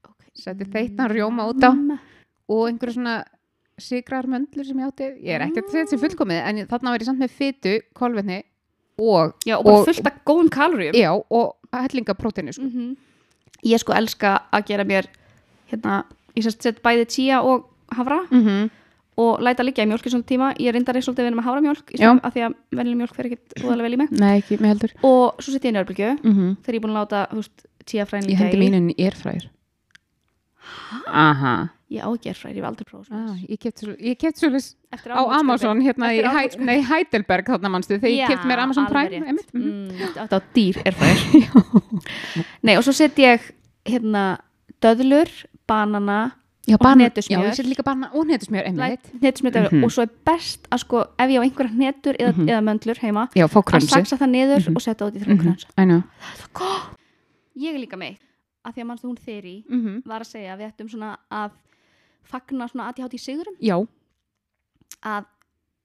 Okay. setti þeittan rjóma út á Mm. og einhverju svona sigrar möndlur sem ég átti ég er ekki að segja þetta sem fullkomið en þarna var ég samt með fytu, kolvetni og, Já, og bara Og- fullt af góðum kaloríum. já, og hellinga prótini sko. -hmm. Ég sko elska að gera mér, hérna, ég sett bæði chia og havra mm -hmm. Og læta liggja í mjólk í svona tíma. Ég reyndar svolítið að vinna með stað af því að venjuleg mjólk fer ekkit úðalega vel í mig. nei, ekki, mér heldur. Og svo sett ég örbylgju mm -hmm. þegar ég er búin að láta, þú veist, fræn ég hendi mínu í erfræðir aha. Ég á ekki erfræðir, ég hef aldrei prófað ah, ég kefti svo, svo á. Amazon hérna í, nei, Heidelberg þarna mannstu þegar ég kefti mér Amazon Prime mhm. mm, Þetta á dýr erfræðir Nei, og svo set ég hérna döðlur, banana já, Og og netusmjör Mhm. og svo er best að sko ef ég á einhverja hnetur eða, Mhm. eða möndlur heima já, að saksa það niður Mhm. og setja út í þrjum krönsa I know. Ég er líka meitt að því að mannstu hún þeirri Mhm. var að segja að við ættum svona að fagna svona aðtíhátt í sigurum já, að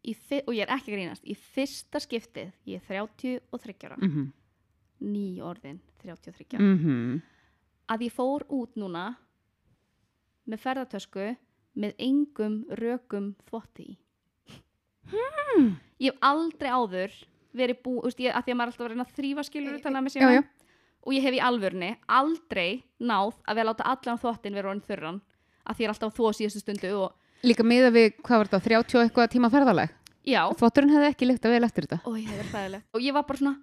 í, og ég er ekki grínast í fyrsta skiptið, ég er 33 ára. Mhm, ný orðin 33 mhm. Að ég fór út núna með ferðartösku með engum rökum þvotti í. Hmm. ég hef aldrei áður verið bú, veist, ég, að því að maður alltaf að reyna að þrýfa skilur að með og ég hef í alvörni aldrei náð að við láta allan þvottin vera orðin þurran að því ég er alltaf að þvó síðustu stundu og líka miða við, hvað var þetta, 30 og eitthvað tíma ferðaleg já, þvotturinn hefði ekki lykt að vel eftir þetta. Og ég verið og ég var bara svona,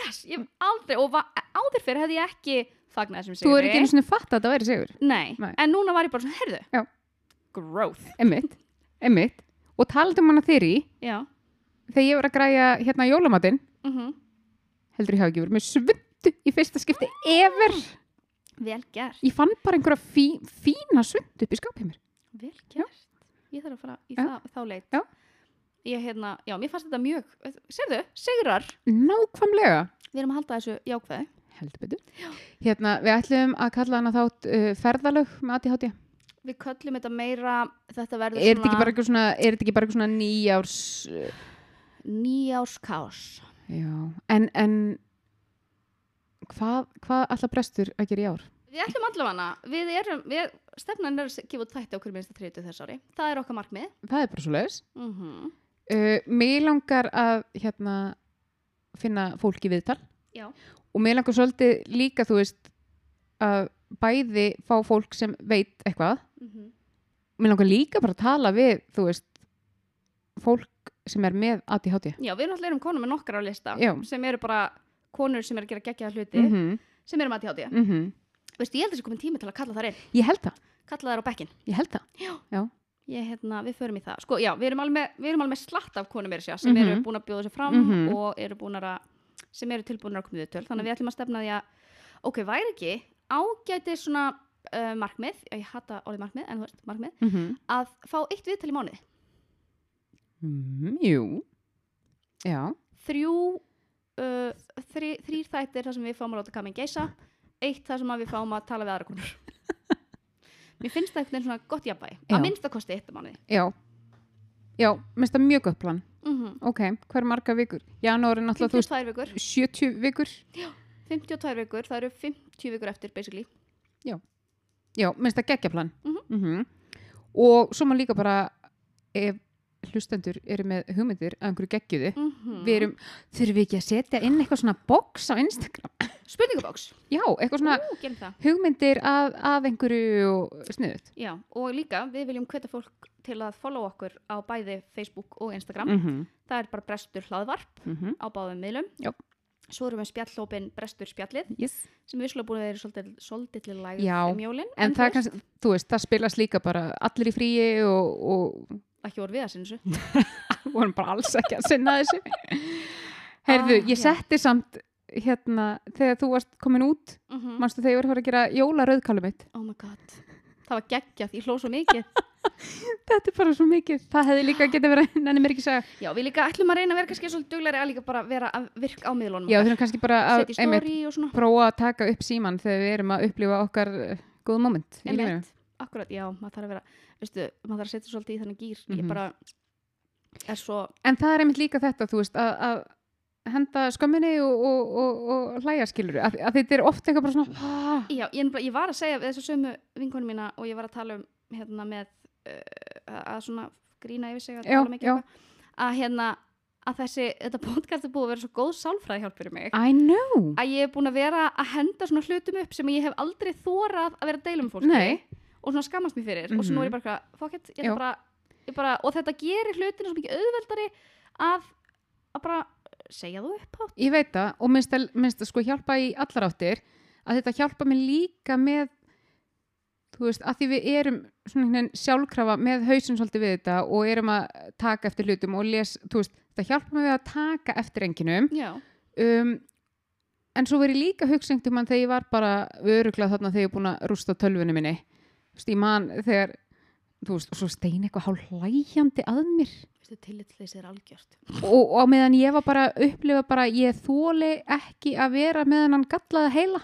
yes, ég hef aldrei og áður fyrir hefði ég ekki fagnað þessum þú er sigri. ekki einu svona fatt að þetta væri sigur? Nei. Nei. en núna var ég bara svona, heyrðu. Já. growth emmitt, emmitt og talandi um hana þeirri já, þegar ég var að græja hérna jólamatinn. Mm heldur ég hafi ekki verið með svundu í fyrsta skipti ever. Vel gert. Ég fann bara einhverja fí, fína svundu upp í skapið mér. Vel gert, ég þarf að fara í Já. það, þá leit. Já. ég hérna, já, mér fannst þetta mjög sérðu, sigrar, nákvæmlega. Við erum að halda þessu jákvæði heldur betur. Hérna, við ætlum að kalla hana þátt uh, ferðalög með ADHD við köllum þetta meira þetta er þetta ekki bara eitthvað svona, ekki bara eitthvað svona nýjárs uh, nýjáskás já, en, en hvað, hvað alltaf brestur að gera í ár? við ætlum allavega, við erum við, stefnan er að gefa þætti á hverju minnsta 30 þess ári, það er okkar markmið. Það er bara svo leiðis mm uh, mér langar að hérna finna fólk í viðtal. Já, og mér langar svolítið líka þú veist að bæði fá fólk sem veit eitthvað. Mm mér langar líka bara að tala við þú veist fólk sem er með ADHD já, við náttúrulega erum konum með nokkar á lista Já. sem eru bara konur sem eru að gera geggjaða hluti mm -hmm. sem eru með ADHD Mm -hmm. veistu, ég held þessi komin tími til að kalla þar inn. Ég held það, kalla þær á bekkin ég held það. Ég, hérna, við förum í það. Sko, já, við erum alveg við erum alveg slatt af konum sér, sem Mhm. eru búin að bjóða sér fram Mhm. og eru búin að sem eru tilbúin að koma við töl þannig að við ætlum að stefna því að ok, væri ekki ágæti svona uh, markmið, ég hata orðið markmið en þú veist, markmið, mm -hmm. að fá eitt viðtal í mánuði. Mm, jú. Já, þrjú uh, þrý, þrýr þættir þar sem við fáum að láta kamin geisa eitt þar sem að við fáum að tala við aðra konur. Mér finnst það veginn svona gott jafnvægi Já. að minnsta kosti eitt á mánuði. Já. Já, minnst það mjög gott plan mm ok, hver marga vikur? janúar er náttúrulega þú veist 52 vikur. 70 vikur. 52 vikur, það eru 50 vikur eftir basically. Já, minnst það geggja plan Mhm. Mhm. og svo maður líka bara ef hlustendur eru með hugmyndir að einhverju geggjuðu mm -hmm. við erum, þurfum við ekki að setja inn eitthvað svona box á Instagram? Spurningabóks, já, eitthvað svona Ú, hugmyndir að, að einhverju sniðut Já, og líka við viljum hvetja fólk til að follow okkur á bæði Facebook og Instagram mm -hmm. það er bara brestur hlaðvarp Mm -hmm. á báðum miðlum Já. svo erum við spjallhópin brestur spjallið yes. sem við slúið búin að vera svolítið, Já, um jólin en þú það kannski, veist, það spilast líka bara allir í fríi og, og ekki voru við að sinna þessu vorum bara alls ekki að sinna þessu heyrðu, Ah, ég já. setti samt hérna, þegar þú varst komin út mm manstu þegar ég var að gera jólarauðkálu mitt oh my god það var geggjað, ég hló svo mikið þetta er bara svo mikið. Það hefði líka getið verið, nenni mér ekki að segja. Já, við líka ætlum að reyna að vera kannski svolítið duglegri að líka bara vera að virka á miðlunum. Já, við þurfum kannski bara að einmitt, prófa að taka upp síman þegar við erum að upplifa okkar uh, góð moment. Einmitt, akkurat, já, maður þarf að vera veistu, maður þarf að setja svolítið í þannig gýr Mhm. ég bara er svo en það er einmitt líka þetta, þú veist að, að henda skömminni og, og, og, og hlæja skilur að, að þetta er ofta eitthvað bara svona ah, Já, ég, ég var að segja þessu sömu vinkonu mína og ég var að tala um hérna með að svona grína yfir sig að, tala mikið um að hérna að þessi, þetta podcast er búið að vera svo góð sálfræði hjálp fyrir mig. I know. Að ég er búin að vera að henda svona hlutum upp sem ég hef aldrei þórað að vera að deila um fólki Nei. og svona skammast mér fyrir. Og svo nú er ég bara, eitthvað, fuck it, ég bara, ég bara og þetta gerir hlutinu svo mikið auðveldari að, að bara segja þú upp átt ég veit það og minnst að, minnst að sko hjálpa í allar áttir að þetta hjálpa mér líka með þú veist, að því við erum sjálfkrafa með hausinn svolítið við þetta og erum að taka eftir hlutum og les, þú veist, þetta hjálpa við að taka eftir enginum. Já, um, en svo verið líka hugsengt um hann þegar ég var bara öruglega þarna þegar ég búin að rústa tölvunni minni. Þú veist, ég man þegar þú veist, og svo stein eitthvað hálf hlæjandi að mér. Veistu, tillitsleysi er algjört. Og, og meðan ég var bara að upplifa bara ég þóli ekki að vera meðan hann gallaði heila.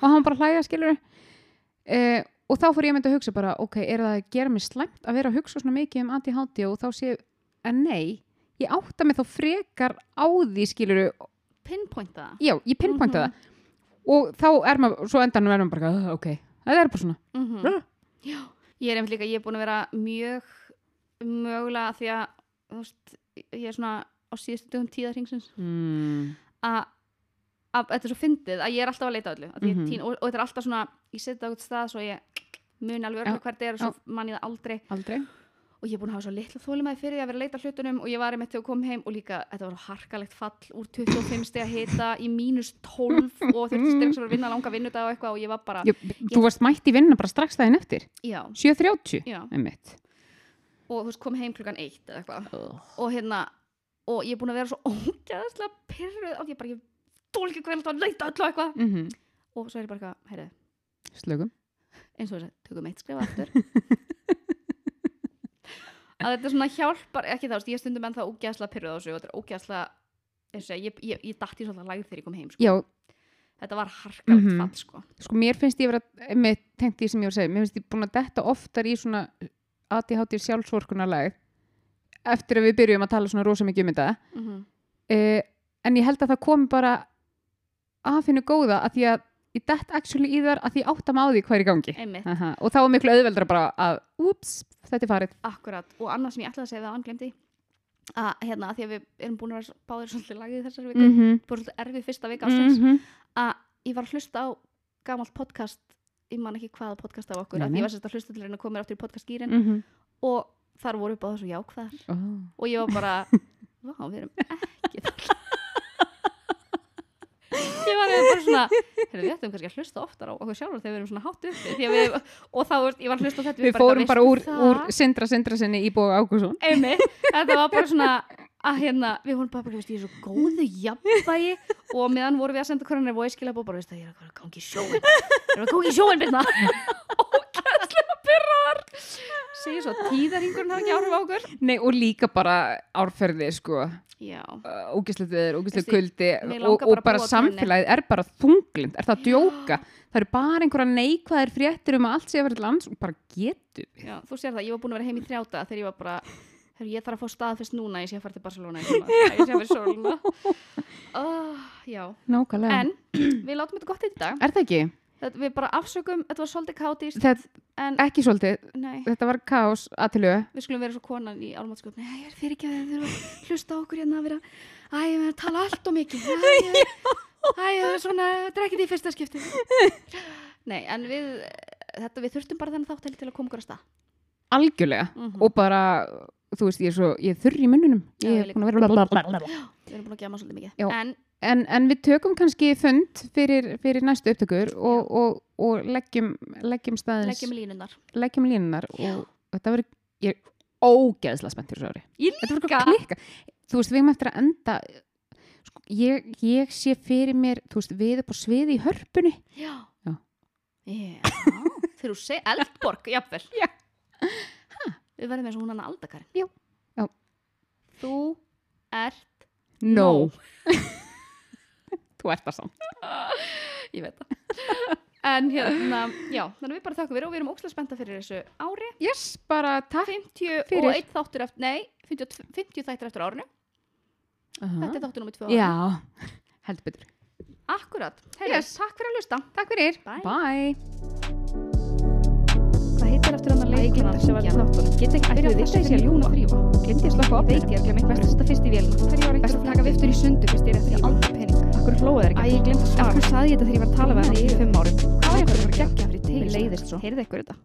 Og hann bara hlæja skilur uh, og þá fór ég að mynda að hugsa bara ok, er það að gera mig slæmt að vera að hugsa svona mikið um ADHD og þá sé en nei, ég átta mig þá frekar á því skilur pinpointa það já, ég pinpointa Mhm. það og þá er maður, svo endanum er maður bara "Ah, ok, það er bara svona mm Ah. Já, ég er einmitt líka, ég er búin að vera mjög mögulega því að þú veist, ég er svona á síðustu dögum tíðarhingsins mm. að að þetta er svo fyndið að ég er alltaf að leita öllu að mm Mhm. tín, og, og þetta er alltaf svona ég setja á eitthvað stað svo ég muni alveg örgulega hvert er og svo man ég það aldrei. Aldrei. Og ég er búin að hafa svo litla þólimaði fyrir því að vera að leita hlutunum og ég var einmitt þegar ég kom heim og líka þetta var harkalegt fall úr 25 steg að hita í mínus 12 og þurfti steg sem var að vinna langa vinnudag og eitthvað og ég var bara, ég, þú varst mætt í vinna bara strax daginn eftir. Já, 7.30 já. einmitt. Og þú veist kom heim klukkan eitt eða eitthvað. Og hérna og ég er búin að vera svo ógæðslega pyrruð og ég bara, ég hvað að leita og eitthvað mm og svo er ég bara eitthvað, heyrðu, slögum eins og þess að tökum eitt skrifa aftur að þetta svona hjálpar ekki þá, ég stundum en það ógæðslega pyrruð á þessu og þetta er ógæðslega eins og ég, ég, ég dætti svolítið lægð þegar ég kom heim sko. já, þetta var harkalegt Mhm. fall sko. sko mér finnst ég vera með tengt því sem ég var að segja, mér finnst ég búin að detta oftar í svona ADHD sjálfsvorkunarleg eftir að við byrjum að tala svona rosa mikið um þetta mm -hmm. uh, en ég held að það komi bara að finna góða að því að ég dett actually í þar að því ég átta mig á því hvað er í gangi. Aha. og þá er miklu auðveldra bara að ups, þetta er farið. Akkurat. Og annað sem ég ætlaði að segja það hann glemdi að hérna, að því að við erum búin að vera báðir svolítið lagið þessari viku, mm -hmm. búin svolítið erfið fyrsta vika ásins -hmm. að ég var að hlusta á gamalt podcast ég man ekki hvaða podcast af okkur Nei, að ég var sérst að hlusta til hérna að koma mér áttur í podcastgýrin -hmm. og þar voru upp á þessu jákvæðar. Oh. og ég var bara vá, við erum ekki þar ég var eiginlega bara svona við ættum kannski að hlusta oftar á okkur sjálfur þegar við erum svona hátt uppi að við, og þá, ég var að hlusta á þetta við bara, fórum bara úr, "Veistu úr það?" Sindra Sindra sinni í bóða einmitt, þetta var bara svona að hérna, við vorum bara, veist, ég er svo góðu jafnvægi. Og meðan vorum við að senda hvernig voice skilabó bara, veist, ég er að gangi í sjóin ég er að gangi í sjóin byrna ógæðslega pyrrar segir svo tíðarhingurinn hafa ekki áhrif á okkur. Nei, og líka bara árferði sko, uh, ógæslegt veður, ógæslegt kuldi og, og bara samfélagið er bara þunglind, er það að djóka? Það eru bara einhverja neikvæðir fréttir um að allt sé að vera lands og bara getur já, þú sér það, ég var búin að vera heim í þrjáta þegar ég var bara, þegar ég þarf að fá staðfest núna ég sé að fara til Barcelona ég sé að vera sóluna oh, já, nákvæmlega, en við látum þetta gott í dag. Er það ekki? Þetta, við bara afsökum, þetta var svolítið en ekki svolítið, nei, þetta var kaos aðtilu við skulum vera svo konan í álmátskjöld nei, ég er fyrir ekki að þið þurfa að hlusta okkur hérna að vera, æ, ég er að tala allt og mikið. Æ, ég, er svona ekkert í fyrsta skipti. Nei, en við þetta, við þurftum bara þennan þátt til að koma okkur að stað. Algjörlega. Mhm. og bara, þú veist, ég er svo ég er þurr í munnunum. Ég er búin að vera við erum búin að gema svolítið mikið. En en, en við tökum kannski fund fyrir, fyrir næstu upptökur og, og, og leggjum, leggjum staðins leggjum línunar leggjum línunar og þetta verður, ég er ógeðslega spennt fyrir þessu ári ég klikka þú veist, við erum eftir að enda sko, ég, ég sé fyrir mér þú veist, við upp á sviði í hörpunni já, Já. þegar þú seg eldborg, jafnvel Já. Við verðum eins og hún hann aldakarin. Já. Já. Þú ert, No. Þú ert það samt. ég veit það. en hérna, já, þannig að við bara þakkum fyrir og við erum ókslega spennta fyrir þessu ári. Yes, bara takk 50 Fyrir. og einn þáttur eftir, nei, 50, 50 þættir eftir árinu. Þetta er þáttur nummið 2 ára. Já, heldur betur. Akkurat. Heyrðu, Yes. Takk fyrir að hlusta. Takk fyrir. Bye. Bye. Hvað heitir eftir hann að leikuna sem var í þáttunum? Get ekki byrjað að þessi að ljúna þrýfa. Glemdi ég slaka á Veit ég að glemma eitthvað. Best að fyrst í vélina. Akkur hlóðu þeir ekki. Æ, ég glemdi að svara. Akkur saði ég þetta þegar ég var að tala við hann í fimm árum. Hvað var ég að fara að gegja fyrir tegist? Mér leiðist svo. Heyrði eitthvað þetta?